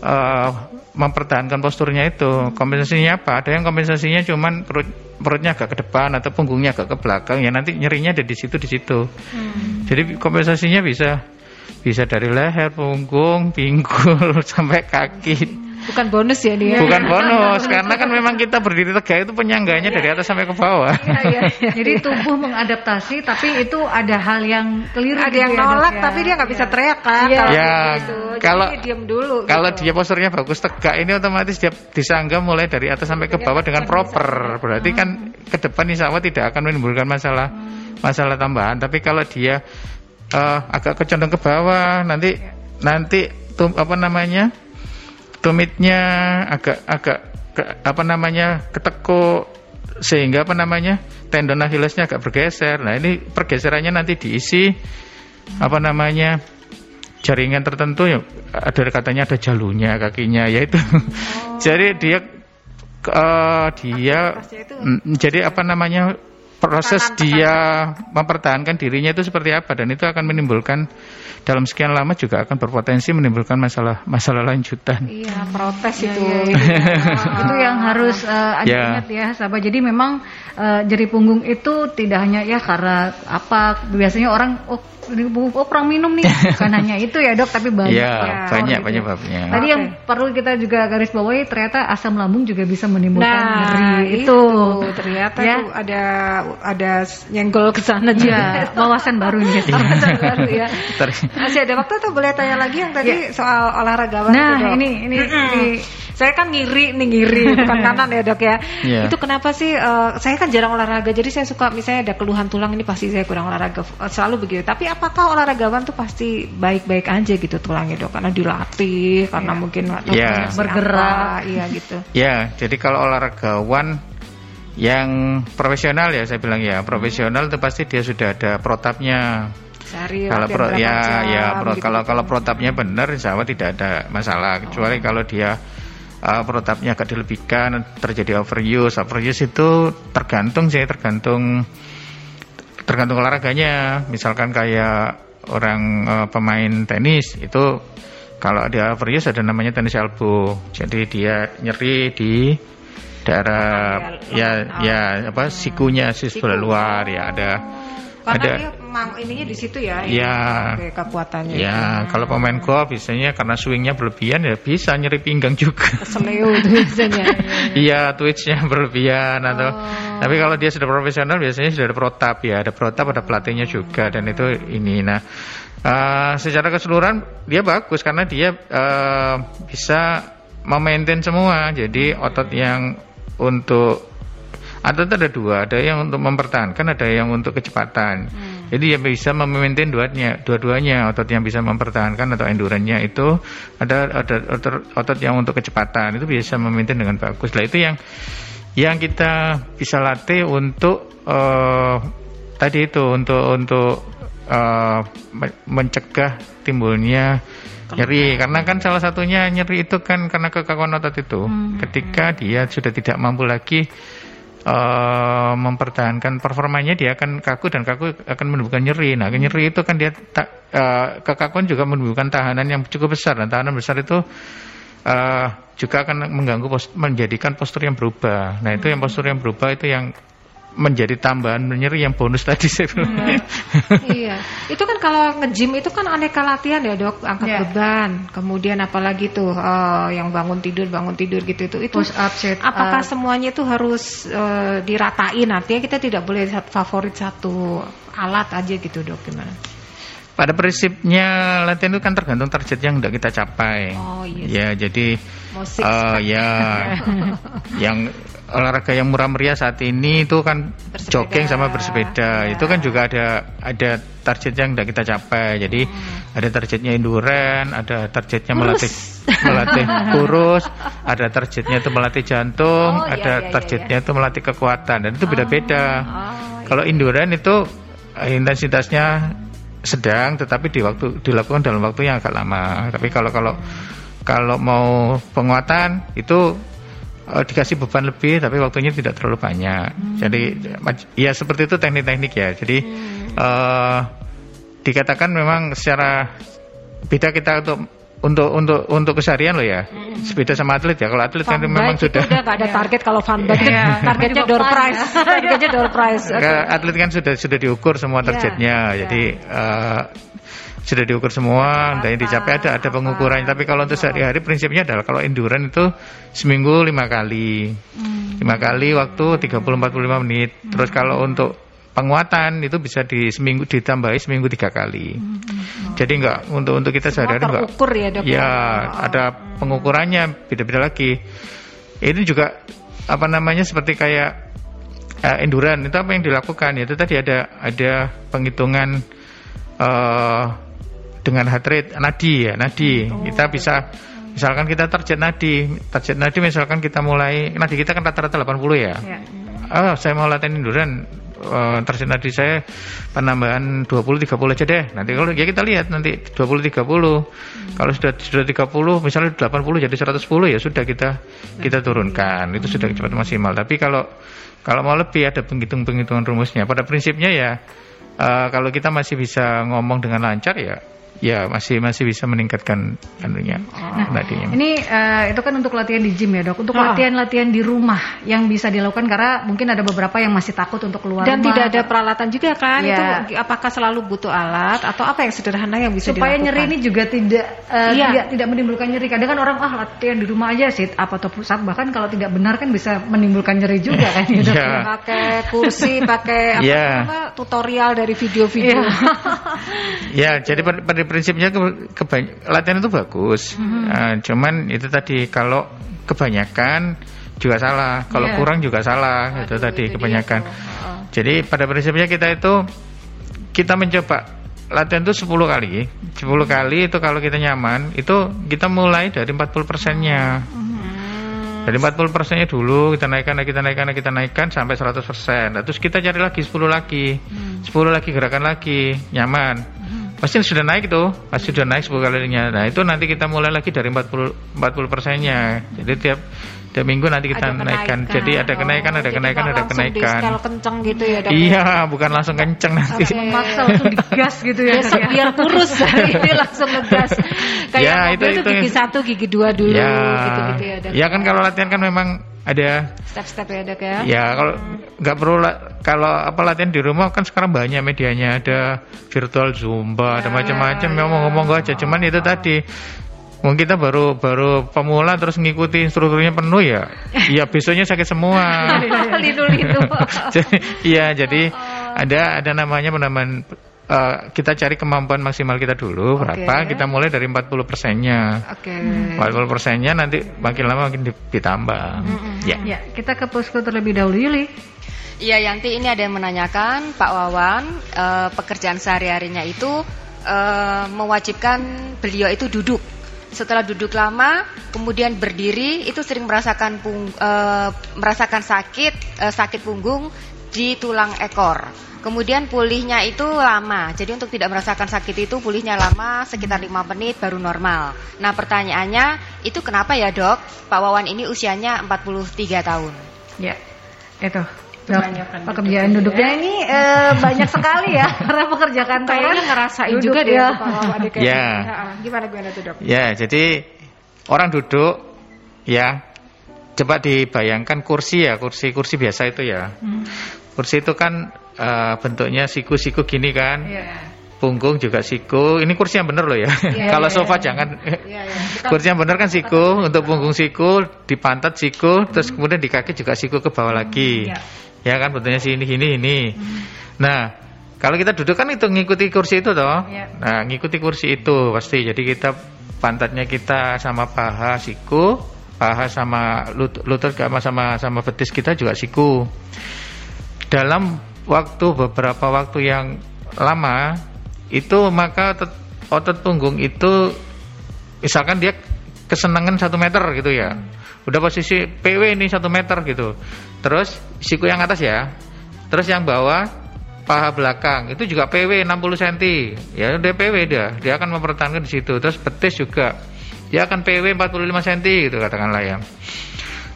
uh, mempertahankan posturnya itu kompensasinya apa ada yang kompensasinya cuman perut perutnya agak ke depan atau punggungnya agak ke belakang ya nanti nyerinya ada di situ di situ hmm. jadi kompensasinya bisa bisa dari leher punggung pinggul sampai kaki Bukan bonus ya dia. Bukan bonus karena kan memang kita berdiri tegak itu penyangganya dari atas sampai ke bawah. Iya, iya. Jadi tubuh mengadaptasi tapi itu ada hal yang keliru. Ada yang gitu ya, nolak ya. tapi dia nggak bisa teriak kan. Iya. Kalau ya, gitu. kalau diam dulu. Kalau gitu. dia posturnya bagus tegak ini otomatis dia disangga mulai dari atas sampai ke bawah dengan proper. Berarti kan ke depan insya Allah tidak akan menimbulkan masalah masalah tambahan. Tapi kalau dia uh, agak kecondong ke bawah nanti nanti tum, apa namanya tumitnya agak agak ke, apa namanya ketekuk sehingga apa namanya tendon Achillesnya agak bergeser. Nah ini pergeserannya nanti diisi apa namanya jaringan tertentu ya ada katanya ada jalurnya kakinya yaitu oh. jadi dia uh, dia jadi apa namanya proses dia mempertahankan dirinya itu seperti apa dan itu akan menimbulkan dalam sekian lama juga akan berpotensi menimbulkan masalah masalah lanjutan. Iya, protes ya, itu. Ya, ya. itu yang harus uh, ya. ingat ya, sahabat. Jadi memang uh, jari punggung itu tidak hanya ya karena apa biasanya orang oh oh perang minum nih bukan hanya itu ya dok tapi banyak ya, ya banyak gitu. banyak babnya tadi okay. yang perlu kita juga garis bawahi ternyata asam lambung juga bisa menimbulkan nah, nyeri itu. itu ternyata ya. tuh ada ada nyenggol ke sana juga ya, wawasan baru nih wawasan baru ya masih ada waktu tuh boleh tanya lagi yang tadi ya. soal olahragawan nah itu, ini ini, mm -hmm. ini saya kan ngiri nih ngiri bukan kanan ya dok ya yeah. itu kenapa sih uh, saya kan jarang olahraga jadi saya suka misalnya ada keluhan tulang ini pasti saya kurang olahraga selalu begitu tapi apakah olahragawan tuh pasti baik-baik aja gitu tulangnya dok karena dilatih karena yeah. mungkin yeah. bergerak iya gitu ya yeah, jadi kalau olahragawan yang profesional ya saya bilang ya profesional itu pasti dia sudah ada protapnya Sehari kalau pro, ya jam, ya pro, gitu. kalau kalau protapnya benar insya Allah tidak ada masalah kecuali oh. kalau dia uh, protapnya agak dilebihkan terjadi overuse. Overuse itu tergantung sih tergantung tergantung olahraganya. Misalkan kayak orang uh, pemain tenis itu kalau dia overuse ada namanya tenis elbow. Jadi dia nyeri di daerah ya ya apa sikunya sis bola luar ya ada Karena ada dia mang, ininya di situ ya. Iya. Kekuatannya. Ya, kalau pemain golf biasanya karena swingnya berlebihan ya bisa nyeri pinggang juga. Seleo biasanya. Iya, twitchnya berlebihan atau. Oh. Tapi kalau dia sudah profesional biasanya sudah ada protap ya, ada protap, ada pelatihnya juga dan itu ini. Nah, uh, secara keseluruhan dia bagus karena dia uh, bisa memaintain semua. Jadi otot yang untuk atau ada dua, ada yang untuk mempertahankan, ada yang untuk kecepatan. Hmm. Jadi yang bisa memaintain duanya, dua-duanya otot yang bisa mempertahankan atau endurance itu ada ada otot, otot yang untuk kecepatan itu bisa memaintain dengan bagus. Lah itu yang yang kita bisa latih untuk uh, tadi itu untuk untuk uh, mencegah timbulnya nyeri karena kan salah satunya nyeri itu kan karena kekakuan otot itu hmm. ketika dia sudah tidak mampu lagi uh, mempertahankan performanya dia akan kaku dan kaku akan menimbulkan nyeri. Nah, nyeri itu kan dia tak uh, kekakuan juga menimbulkan tahanan yang cukup besar dan tahanan besar itu uh, juga akan mengganggu post, menjadikan postur yang berubah. Nah, itu yang postur yang berubah itu yang menjadi tambahan nyeri yang bonus tadi saya bilang. Hmm. iya. Itu kan kalau nge-gym itu kan aneka latihan ya, Dok. Angkat yeah. beban, kemudian apalagi tuh uh, yang bangun tidur, bangun tidur gitu itu. Itu push up, sit Apakah semuanya itu harus uh, diratain? Artinya kita tidak boleh favorit satu alat aja gitu, Dok. Gimana? Pada prinsipnya latihan itu kan tergantung target yang tidak kita capai. Oh iya. Ya, jadi uh, ya yang olahraga yang murah meriah saat ini itu kan bersepeda. jogging sama bersepeda. Ya. Itu kan juga ada ada target yang tidak kita capai. Jadi hmm. ada targetnya endurance, ada targetnya kurus. melatih melatih kurus, ada targetnya itu melatih jantung, oh, ada iya, iya, targetnya iya. itu melatih kekuatan dan itu beda-beda. Oh, oh, iya. Kalau endurance itu eh, intensitasnya sedang tetapi di waktu dilakukan dalam waktu yang agak lama. Tapi kalau kalau kalau mau penguatan itu uh, dikasih beban lebih tapi waktunya tidak terlalu banyak. Hmm. Jadi ya seperti itu teknik-teknik ya. Jadi hmm. uh, dikatakan memang secara beda kita untuk untuk untuk untuk keseharian loh ya. Hmm. Beda sama atlet ya. Kalau atlet kan memang sudah udah gak ada target kalau fun bike ya. targetnya door prize. targetnya door prize. Okay. Atlet kan sudah sudah diukur semua iya. targetnya. Yeah. Jadi uh, sudah diukur semua dan yang dicapai ada ada pengukurannya tapi kalau untuk sehari-hari prinsipnya adalah kalau endurance itu seminggu lima kali. Hmm. lima kali waktu 30-45 menit. Terus kalau untuk penguatan itu bisa di seminggu ditambahi seminggu tiga kali. Hmm. jadi enggak untuk untuk kita sehari-hari enggak ya dok ya? Ada pengukurannya beda-beda lagi. Ini juga apa namanya seperti kayak uh, endurance. Itu apa yang dilakukan? Itu tadi ada ada penghitungan uh, dengan heart rate nadi ya nadi oh. kita bisa misalkan kita target nadi target nadi misalkan kita mulai nadi kita kan rata-rata 80 ya, ya. Oh, saya mau latihan endurance uh, target nadi saya penambahan 20 30 aja deh. Nanti kalau ya kita lihat nanti 20 30. Hmm. Kalau sudah sudah 30 misalnya 80 jadi 110 ya sudah kita kita turunkan. Itu sudah cepat maksimal. Tapi kalau kalau mau lebih ada penghitung-penghitungan rumusnya. Pada prinsipnya ya uh, kalau kita masih bisa ngomong dengan lancar ya ya masih masih bisa meningkatkan anunya oh. tadinya. Ini uh, itu kan untuk latihan di gym ya dok. Untuk latihan-latihan di rumah yang bisa dilakukan karena mungkin ada beberapa yang masih takut untuk keluar dan rumah. tidak ada peralatan juga kan. Ya. Itu apakah selalu butuh alat atau apa yang sederhana yang bisa supaya dilakukan? nyeri ini juga tidak uh, iya. tidak tidak menimbulkan nyeri. Kadang kan orang ah latihan di rumah aja sih apa atau pusat bahkan kalau tidak benar kan bisa menimbulkan nyeri juga kan ya dok. Yeah. Pakai kursi, pakai apa, yeah. apa tutorial dari video-video. ya, jadi pada prinsipnya ke, latihan itu bagus. Mm-hmm. Uh, cuman itu tadi kalau kebanyakan juga salah, kalau yeah. kurang juga salah. Aduh, itu tadi itu kebanyakan. Oh. Jadi pada prinsipnya kita itu kita mencoba latihan itu 10 kali. 10 kali itu kalau kita nyaman, itu kita mulai dari 40 persennya. Mm-hmm. Dari 40 persennya dulu kita naikkan, kita naikkan, kita naikkan sampai 100 persen. Nah, terus kita cari lagi 10 lagi, hmm. 10 lagi gerakan lagi, nyaman. Hmm pasti sudah naik tuh pasti sudah naik 10 kalinya nah itu nanti kita mulai lagi dari 40 40 persennya. Jadi tiap tiap minggu nanti kita ada naikkan. Jadi ada kenaikan, ada kenaikan, ada kenaikan. Kalau kenceng gitu ya. Dok, iya, bukan langsung kenceng nanti. Okay. Memaksa langsung digas gitu ya. Besok biar kurus ini langsung ngegas. Kayak ya, itu, itu, itu gigi satu, gigi dua dulu ya, gitu-gitu ya. Dok. Ya kan kalau latihan kan memang ada step-step ya dok ya. Ya kalau nggak perlu kalau apa latihan di rumah kan sekarang banyak medianya ada virtual zumba, ya, ada macam-macam. Ya, Memang ngomong ya. aja, cuman itu tadi Mungkin kita baru baru pemula terus ngikuti instrukturnya penuh ya. Iya besoknya sakit semua. Iya jadi ada ada namanya penambahan uh, kita cari kemampuan maksimal kita dulu okay. berapa kita mulai dari 40 persennya Oke. Okay. 40 persennya nanti makin lama makin ditambah mm -hmm. ya. ya kita ke posko terlebih dahulu Yuli Iya Yanti ini ada yang menanyakan Pak Wawan uh, pekerjaan sehari-harinya itu uh, mewajibkan beliau itu duduk setelah duduk lama kemudian berdiri itu sering merasakan pung, e, merasakan sakit e, sakit punggung di tulang ekor. Kemudian pulihnya itu lama. Jadi untuk tidak merasakan sakit itu pulihnya lama sekitar lima menit baru normal. Nah, pertanyaannya itu kenapa ya, Dok? Pak Wawan ini usianya 43 tahun. Ya. Itu Dok, pekerjaan duduknya ya. ini e, banyak sekali ya karena pekerja kantoran kayaknya ngerasain duduk, juga deh ya. Pak ya. Gimana gimana tuh dok? Ya jadi orang duduk ya coba dibayangkan kursi ya kursi kursi biasa itu ya hmm. kursi itu kan uh, bentuknya siku-siku gini kan yeah. punggung juga siku ini kursi yang bener loh ya yeah, kalau yeah, sofa yeah. jangan yeah, yeah. kursi yang bener kan siku untuk punggung siku di pantat siku hmm. terus kemudian di kaki juga siku ke bawah lagi yeah ya kan bentuknya sini sini ini hmm. nah kalau kita duduk kan itu ngikuti kursi itu toh? Ya. nah ngikuti kursi itu pasti. Jadi kita pantatnya kita sama paha siku paha sama lutut, lutut sama sama sama betis kita juga siku. Dalam waktu beberapa waktu yang lama itu maka otot, otot punggung itu misalkan dia kesenangan satu meter gitu ya udah posisi PW ini satu meter gitu. Terus siku yang atas ya. Terus yang bawah paha belakang. Itu juga PW 60 cm ya udah PW dia. Dia akan mempertahankan di situ. Terus betis juga. Dia akan PW 45 cm gitu katakanlah ya.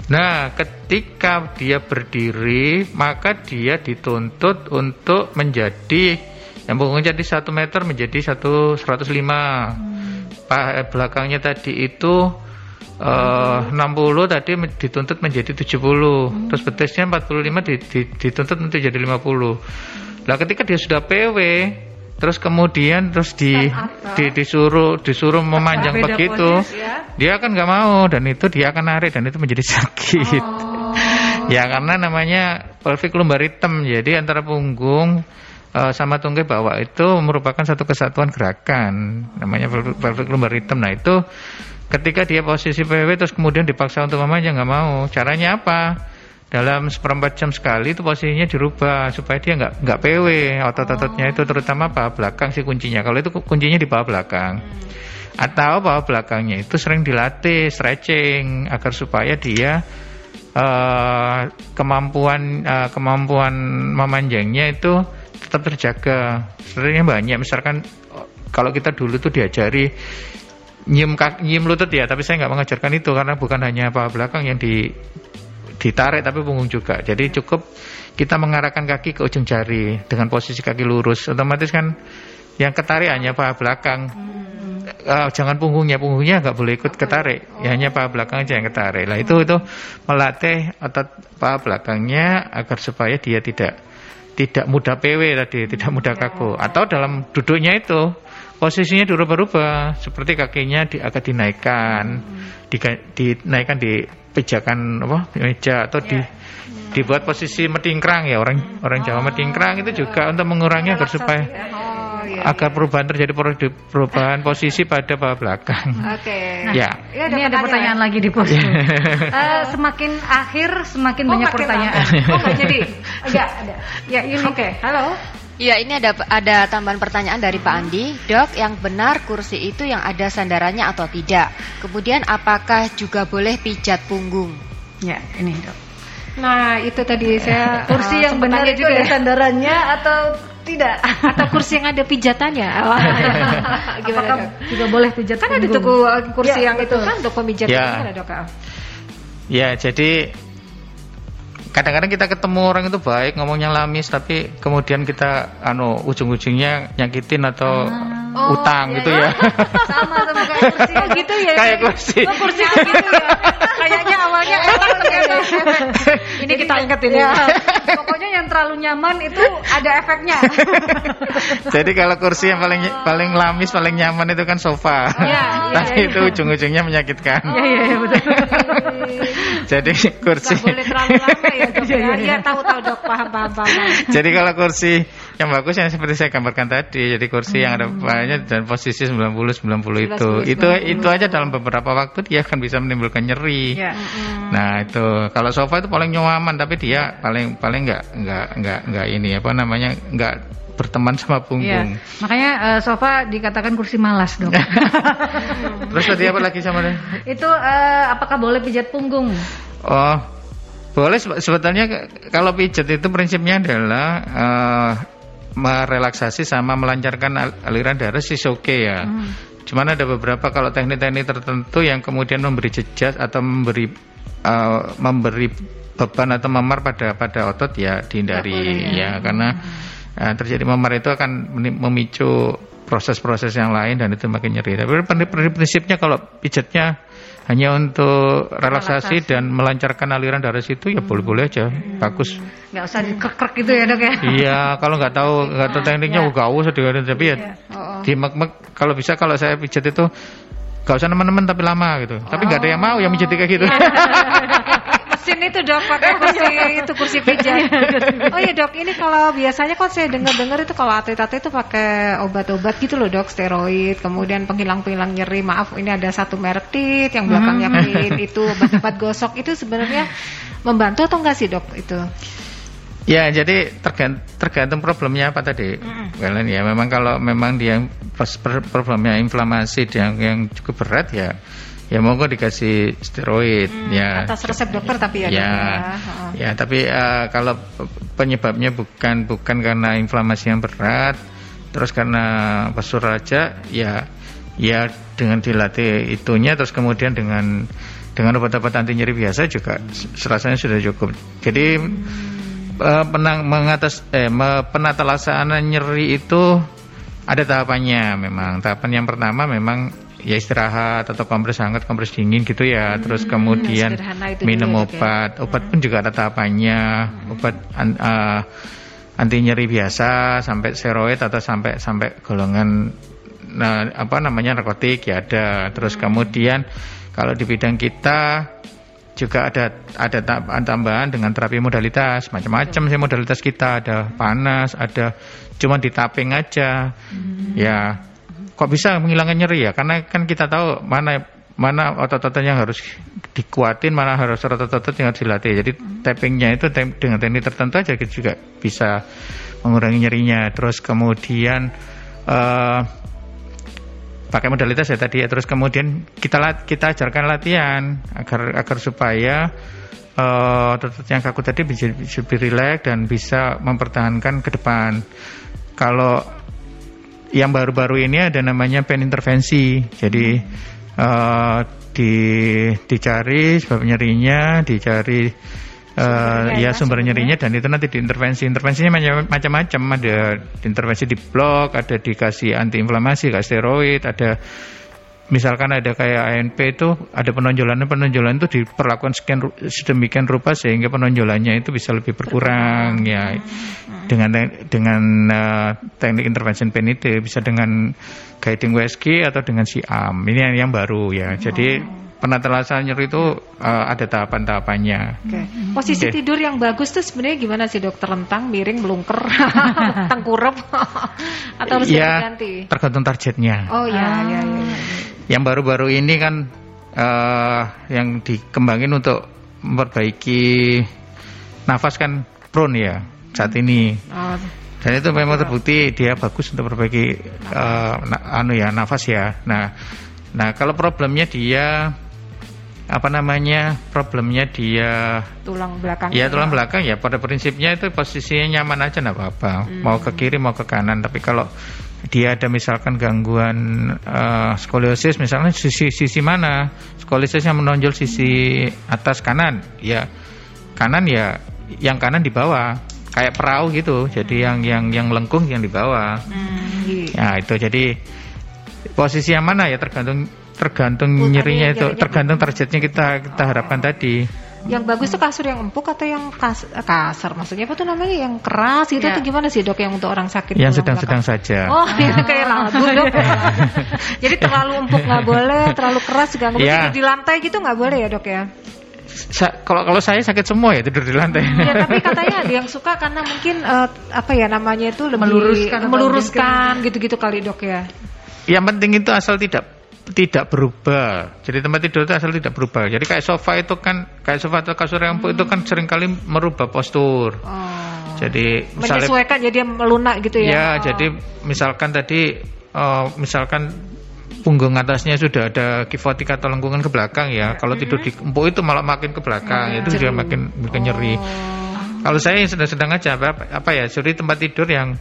Nah, ketika dia berdiri, maka dia dituntut untuk menjadi yang menjadi satu meter menjadi satu 105. Hmm. Paha belakangnya tadi itu Eh, uh, 60 tadi dituntut menjadi 70 hmm. terus betisnya 45 di, di, dituntut menjadi 50 lah ketika dia sudah PW terus kemudian terus di, di disuruh disuruh memanjang begitu ya? dia akan nggak mau dan itu dia akan narik dan itu menjadi sakit oh. ya karena namanya pelvic lumbar hitam jadi antara punggung uh, sama tunggai bawah itu merupakan satu kesatuan gerakan namanya pelvic lumbar hitam nah itu ketika dia posisi PW terus kemudian dipaksa untuk memanjang nggak mau. Caranya apa? Dalam seperempat jam sekali itu posisinya dirubah supaya dia nggak nggak PW otot-ototnya itu terutama paha belakang sih kuncinya. Kalau itu kuncinya di paha belakang. Atau paha belakangnya itu sering dilatih stretching agar supaya dia uh, kemampuan uh, kemampuan memanjangnya itu tetap terjaga. Sebenarnya banyak. Misalkan kalau kita dulu tuh diajari nyium nyium lutut ya, tapi saya nggak mengajarkan itu karena bukan hanya paha belakang yang di ditarik tapi punggung juga. Jadi cukup kita mengarahkan kaki ke ujung jari dengan posisi kaki lurus. Otomatis kan yang ketarik hanya paha belakang. Uh, jangan punggungnya, punggungnya nggak boleh ikut ketarik. Ya, hanya paha belakang aja yang ketarik. Lah itu itu melatih otot paha belakangnya agar supaya dia tidak tidak mudah PW tadi, tidak mudah kaku. Atau dalam duduknya itu posisinya dirubah-rubah seperti kakinya di, agak dinaikkan hmm. di, dinaikkan di pijakan apa meja atau yeah. di dibuat posisi metingkrang ya orang orang Jawa oh, metingkrang itu juga untuk mengurangi agar supaya oh, iya, agar iya. perubahan terjadi perubahan posisi pada bawah belakang. Oke. Okay. Nah, ya. Ini ada pertanyaan lagi di pos. uh, semakin akhir semakin oh, banyak pertanyaan. Oh, jadi enggak ada. Ya, ini. Oke. Okay. Halo. Iya, ini ada ada tambahan pertanyaan dari Pak Andi. Dok, yang benar kursi itu yang ada sandarannya atau tidak? Kemudian apakah juga boleh pijat punggung? Ya, ini dok. Nah, itu tadi saya kursi uh, yang benar itu juga ada sandarannya atau tidak? Atau kursi yang ada pijatannya? Gimana, Apakah dok? juga boleh pijat Kan ada tuku kursi ya, yang betul. itu kan untuk pemijat ya. dok? Ya, jadi kadang-kadang kita ketemu orang itu baik ngomongnya lamis tapi kemudian kita anu ujung-ujungnya nyakitin atau ah. Oh, utang iya, gitu iya. ya. Sama sama kayak kursi. Oh gitu ya. Kayak kursi. Oh, kursi gitu ya. Kayaknya awalnya enak ternyata Ini kita ingetin ya. Pokoknya yang terlalu nyaman itu ada efeknya. Jadi kalau kursi yang paling paling lamis, paling nyaman itu kan sofa. Ya, Tapi ya, itu ujung-ujungnya menyakitkan. Iya iya ya, betul. Jadi kursi. Gak boleh terlalu lama ya dok ya. Iya tahu tahu dok paham paham paham. Jadi kalau kursi yang bagus yang seperti saya gambarkan tadi, jadi kursi hmm. yang ada banyak dan posisi 90 90 itu. 90, itu 90. itu aja dalam beberapa waktu dia akan bisa menimbulkan nyeri. Ya. Hmm. Nah, itu kalau sofa itu paling nyaman tapi dia paling paling enggak enggak enggak enggak ini apa namanya enggak berteman sama punggung. Ya, makanya uh, sofa dikatakan kursi malas dok. Terus tadi apa lagi sama dia? Itu uh, apakah boleh pijat punggung? Oh, boleh sebetulnya kalau pijat itu prinsipnya adalah uh, merelaksasi sama melancarkan aliran darah sih oke okay ya. Hmm. Cuman ada beberapa kalau teknik-teknik tertentu yang kemudian memberi jejak atau memberi uh, memberi beban atau memar pada pada otot ya dihindari ya. ya karena hmm uh, terjadi memar itu akan memicu proses-proses yang lain dan itu makin nyeri. Tapi prinsipnya kalau pijatnya hanya untuk relaksasi, relaksasi. dan melancarkan aliran darah situ ya boleh-boleh aja, hmm. bagus. Nggak usah dikrek gitu ya dok ya? Iya, kalau nggak tahu nggak tahu tekniknya, ya. gak usah tapi ya, ya. Oh, oh. di mek kalau bisa kalau saya pijat itu Gak usah teman-teman tapi lama gitu. Oh. Tapi nggak ada yang mau yang pijat kayak gitu. mesin itu dok pakai kursi itu kursi pijat. Oh iya dok, ini kalau biasanya kok saya dengar-dengar itu kalau atlet-atlet itu pakai obat-obat gitu loh dok, steroid, kemudian penghilang-penghilang nyeri. Maaf, ini ada satu merek tit yang belakangnya hmm. pin itu obat-obat gosok itu sebenarnya membantu atau enggak sih dok itu? Ya, jadi tergantung, tergantung problemnya apa tadi, mm. Well, ya. Memang kalau memang dia problemnya inflamasi yang yang cukup berat ya, ya monggo dikasih steroid hmm, ya atas resep dokter tapi ya ya, ya. ya tapi uh, kalau penyebabnya bukan bukan karena inflamasi yang berat terus karena pasur raja ya ya dengan dilatih itunya terus kemudian dengan dengan obat-obat anti nyeri biasa juga serasanya sudah cukup jadi hmm. uh, penang mengatas eh penata nyeri itu ada tahapannya memang tahapan yang pertama memang ya istirahat atau kompres hangat, kompres dingin gitu ya. Hmm, Terus kemudian minum ya, obat. Ya. Obat pun juga ada tahapannya. Hmm. Obat uh, anti nyeri biasa sampai steroid atau sampai sampai golongan nah, apa namanya narkotik ya ada. Terus hmm. kemudian kalau di bidang kita juga ada ada tambahan dengan terapi modalitas macam-macam sih modalitas kita ada panas ada cuma di tapping aja hmm. ya kok bisa menghilangkan nyeri ya? Karena kan kita tahu mana mana otot-otot yang harus dikuatin, mana harus otot-otot yang harus dilatih. Jadi tappingnya itu dengan teknik tertentu aja kita juga bisa mengurangi nyerinya. Terus kemudian uh, pakai modalitas ya tadi ya. Terus kemudian kita kita ajarkan latihan agar agar supaya uh, otot yang kaku tadi bisa, bisa lebih rileks dan bisa mempertahankan ke depan. Kalau yang baru-baru ini ada namanya pen intervensi. Jadi uh, di dicari sebab nyerinya, dicari uh, ya sumber nyerinya dan itu nanti diintervensi. Intervensinya macam-macam. Ada intervensi di blok, ada dikasih antiinflamasi, kasih steroid, ada misalkan ada kayak ANP itu ada penonjolan penonjolan itu diperlakukan sekian sedemikian rupa sehingga penonjolannya itu bisa lebih berkurang ya dengan dengan uh, teknik intervention pen itu bisa dengan guiding WSG atau dengan siam ini yang, yang baru ya jadi penata laksana nyeri itu uh, ada tahapan-tahapannya. Okay. Posisi okay. tidur yang bagus tuh sebenarnya gimana sih dokter lentang, miring, melungker, tengkurap atau harus ya, diganti? Tergantung targetnya. Oh ya, ah. ya, ya, ya. Yang baru-baru ini kan uh, yang dikembangin untuk memperbaiki nafas kan prone ya saat ini. Oh. Dan itu memang terbukti dia bagus untuk memperbaiki uh, anu ya nafas ya. Nah, nah kalau problemnya dia apa namanya problemnya dia tulang belakang ya tulang belakang ya pada prinsipnya itu posisinya nyaman aja nggak apa-apa hmm. mau ke kiri mau ke kanan tapi kalau dia ada misalkan gangguan uh, skoliosis misalnya sisi sisi mana? Skoliosisnya menonjol sisi atas kanan ya. Kanan ya yang kanan di bawah. Kayak perahu gitu jadi yang yang yang lengkung yang di bawah. Hmm, ya itu. Jadi posisi yang mana? Ya tergantung tergantung nyerinya itu tergantung targetnya kita kita harapkan tadi yang bagus tuh kasur yang empuk atau yang kas, kasar? Maksudnya apa tuh namanya? Yang keras itu tuh gimana sih dok yang untuk orang sakit yang sedang-sedang saja. Oh ya kayak lagu dok. Jadi terlalu empuk nggak boleh terlalu keras juga nggak boleh. Ya. di lantai gitu nggak boleh ya dok ya? Sa kalau kalau saya sakit semua ya tidur di lantai. Ya tapi katanya ada yang suka karena mungkin uh, apa ya namanya itu lebih meluruskan meluruskan gitu-gitu kali dok ya. Yang penting itu asal tidak tidak berubah. Jadi tempat tidur itu asal tidak berubah. Jadi kayak sofa itu kan kayak sofa atau kasur yang empuk hmm. itu kan sering kali merubah postur. Oh. Jadi misalnya menyesuaikan jadi melunak gitu ya. Ya, oh. jadi misalkan tadi uh, misalkan punggung atasnya sudah ada kifotik atau lengkungan ke belakang ya. Kalau tidur di empuk itu malah makin ke belakang, hmm. itu juga makin makin oh. nyeri. Kalau saya sedang-sedang aja apa, apa ya, suri tempat tidur yang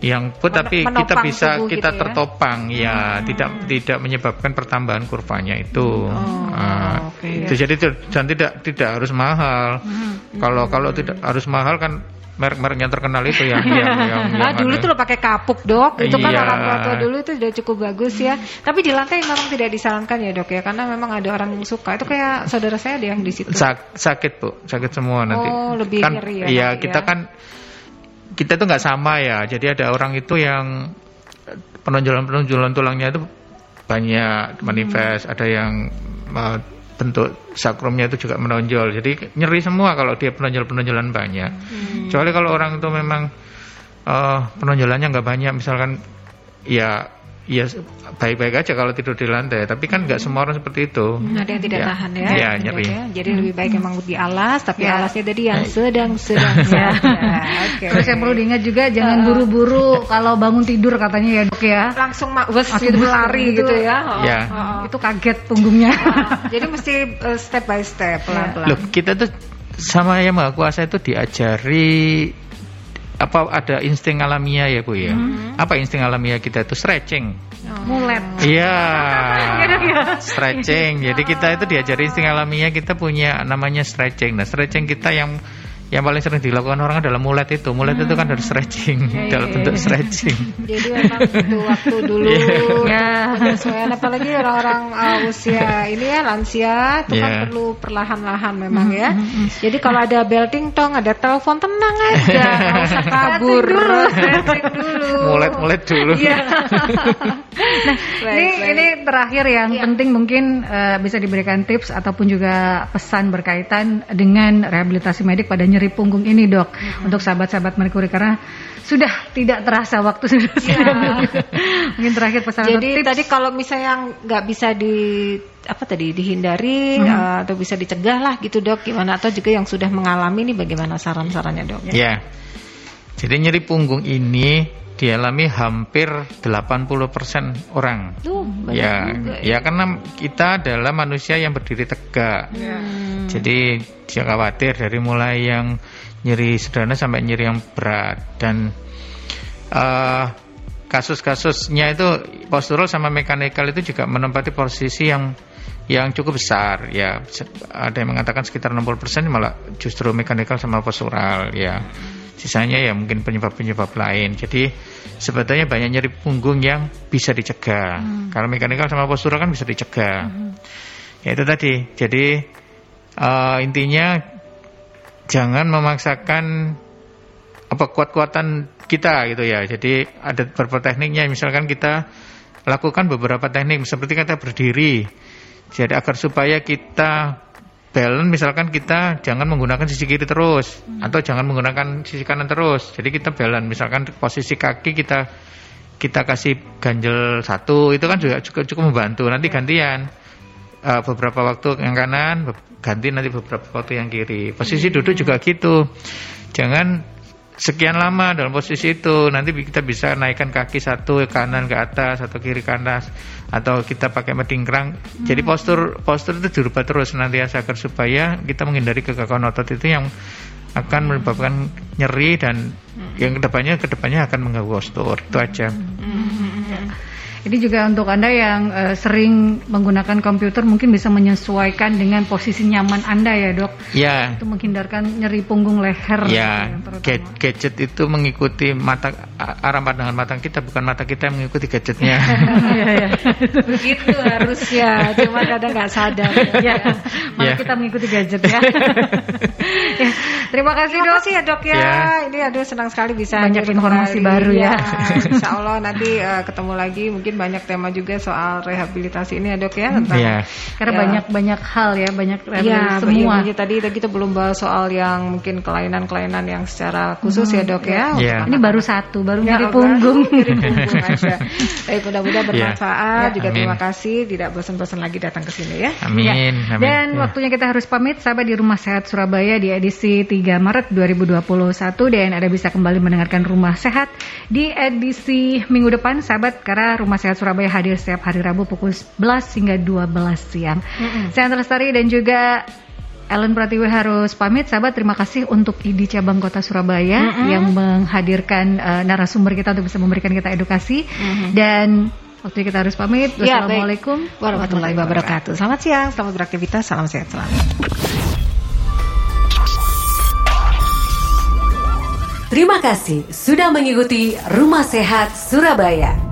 yang put tapi kita bisa kita gitu ya? tertopang ya hmm. tidak tidak menyebabkan pertambahan kurvanya itu oh, uh, okay. itu jadi dan tidak tidak harus mahal hmm. kalau hmm. kalau tidak harus mahal kan merek-merek yang terkenal itu yang yang, yang, nah, dulu ada. tuh lo pakai kapuk dok itu kan iya. kan orang tua tua dulu itu sudah cukup bagus ya tapi di lantai memang tidak disarankan ya dok ya karena memang ada orang yang suka itu kayak saudara saya ada yang di situ Sak, sakit bu sakit semua nanti oh lebih kan, nyeri ya iya kita ya. kan kita itu nggak sama ya. Jadi ada orang itu yang penonjolan-penonjolan tulangnya itu banyak manifest, hmm. ada yang uh, bentuk sakrumnya itu juga menonjol. Jadi nyeri semua kalau dia penonjol-penonjolan banyak. Hmm. Kecuali kalau orang itu memang uh, penonjolannya nggak banyak, misalkan ya ya baik-baik aja kalau tidur di lantai, tapi kan nggak semua orang seperti itu. Hmm, ada yang tidak ya. tahan ya. Iya, nyeri. Ya. Jadi lebih baik emang di alas, tapi ya. alasnya tadi yang sedang-sedang ya. ya. Okay. Terus yang perlu diingat juga jangan buru-buru kalau bangun tidur katanya ya dok ya. Langsung mak wes gitu lari gitu, gitu ya. Oh, ya. Oh, Itu kaget punggungnya. jadi mesti uh, step by step pelan-pelan. Loh, kita tuh sama yang maha kuasa itu diajari apa ada insting alamiah ya Bu ya? Hmm. Apa insting alamiah kita itu stretching. Oh. Mulet. Iya. stretching. Jadi kita itu diajari insting alamiah kita punya namanya stretching. Nah, stretching kita yang yang paling sering dilakukan orang adalah mulet itu. Mulet hmm. itu kan harus stretching ya, dalam ya, bentuk ya. stretching. Jadi memang itu waktu dulu yeah. penyesuaian apalagi orang-orang uh, usia ini ya lansia itu yeah. kan perlu perlahan-lahan memang hmm, ya. Hmm, hmm. Jadi kalau ada belting tong, ada telepon tenang aja, nggak usah kabur. Stretching dulu. Mulet-mulet dulu. Yeah. nah, baik, ini baik. ini terakhir yang yeah. penting mungkin uh, bisa diberikan tips ataupun juga pesan berkaitan dengan rehabilitasi medik pada nyeri punggung ini dok hmm. untuk sahabat-sahabat Merkuri karena sudah tidak terasa waktu sudah ya. mungkin terakhir pesan jadi tips. tadi kalau misalnya nggak bisa di apa tadi dihindari hmm. uh, atau bisa dicegah lah gitu dok gimana atau juga yang sudah mengalami ini bagaimana saran-sarannya dok ya, ya. jadi nyeri punggung ini dialami hampir 80% orang. Duh, ya, ya, ya karena kita adalah manusia yang berdiri tegak. Hmm. Jadi jangan khawatir dari mulai yang nyeri sederhana sampai nyeri yang berat dan uh, kasus-kasusnya itu postural sama mekanikal itu juga menempati posisi yang yang cukup besar ya ada yang mengatakan sekitar 60% malah justru mekanikal sama postural ya sisanya ya mungkin penyebab-penyebab lain. Jadi sebetulnya banyak nyeri punggung yang bisa dicegah. Hmm. Kalau mekanikal sama postural kan bisa dicegah. Hmm. Ya itu tadi. Jadi uh, intinya jangan memaksakan apa kuat-kuatan kita gitu ya. Jadi ada beberapa tekniknya. Misalkan kita lakukan beberapa teknik seperti kata berdiri. Jadi agar supaya kita balance misalkan kita jangan menggunakan sisi kiri terus hmm. atau jangan menggunakan sisi kanan terus. Jadi kita balance misalkan posisi kaki kita kita kasih ganjel satu itu kan juga cukup cukup membantu. Nanti gantian uh, beberapa waktu yang kanan ganti nanti beberapa waktu yang kiri. Posisi hmm. duduk juga gitu. Jangan sekian lama dalam posisi itu nanti kita bisa naikkan kaki satu ke kanan ke atas atau kiri ke atas atau kita pakai medingkrang hmm. jadi postur postur itu dirubah terus nanti agar supaya kita menghindari kegagalan otot itu yang akan menyebabkan nyeri dan hmm. yang ke depannya ke depannya akan mengganggu postur itu aja. Hmm. Ini juga untuk Anda yang uh, sering menggunakan komputer mungkin bisa menyesuaikan dengan posisi nyaman Anda ya, Dok. Ya. Itu menghindarkan nyeri punggung leher. Ya. Gitu ya gadget itu mengikuti mata arah pandangan mata kita bukan mata kita yang mengikuti gadgetnya. Iya, iya. Begitu harusnya, cuma kadang nggak sadar. Ya. Malah ya. kita mengikuti gadget ya. ya. Terima kasih Terima dok. kasih ya dok ya. ya. Ini aduh senang sekali bisa banyak informasi kembali. baru ya. ya. Insya Allah nanti uh, ketemu lagi mungkin banyak tema juga soal rehabilitasi ini ya dok ya tentang. Ya. Karena ya. banyak banyak hal ya banyak ya, semua. Ya, tadi kita belum bahas soal yang mungkin kelainan-kelainan yang secara khusus hmm. ya dok ya. ya. Ini baru satu, baru ya, nyari punggung. Nyari punggung aja. Baik mudah-mudahan bermanfaat. Ya. Juga Amin. terima kasih tidak bosan-bosan lagi datang ke sini ya. Amin. Ya. Amin. Dan ya. waktunya kita harus pamit sahabat di Rumah Sehat Surabaya di edisi 3 Maret 2021 dan Anda bisa kembali mendengarkan Rumah Sehat di edisi minggu depan sahabat karena Rumah Sehat Surabaya hadir setiap hari Rabu pukul 11 hingga 12 siang. Mm -hmm. Saya Lestari dan juga Ellen Pratiwi harus pamit sahabat terima kasih untuk ID cabang kota Surabaya mm -hmm. yang menghadirkan uh, narasumber kita untuk bisa memberikan kita edukasi mm -hmm. dan waktu kita harus pamit. Ya, Wassalamualaikum warahmatullahi wabarakatuh. Selamat siang, selamat beraktivitas, salam sehat selalu. Terima kasih sudah mengikuti Rumah Sehat Surabaya.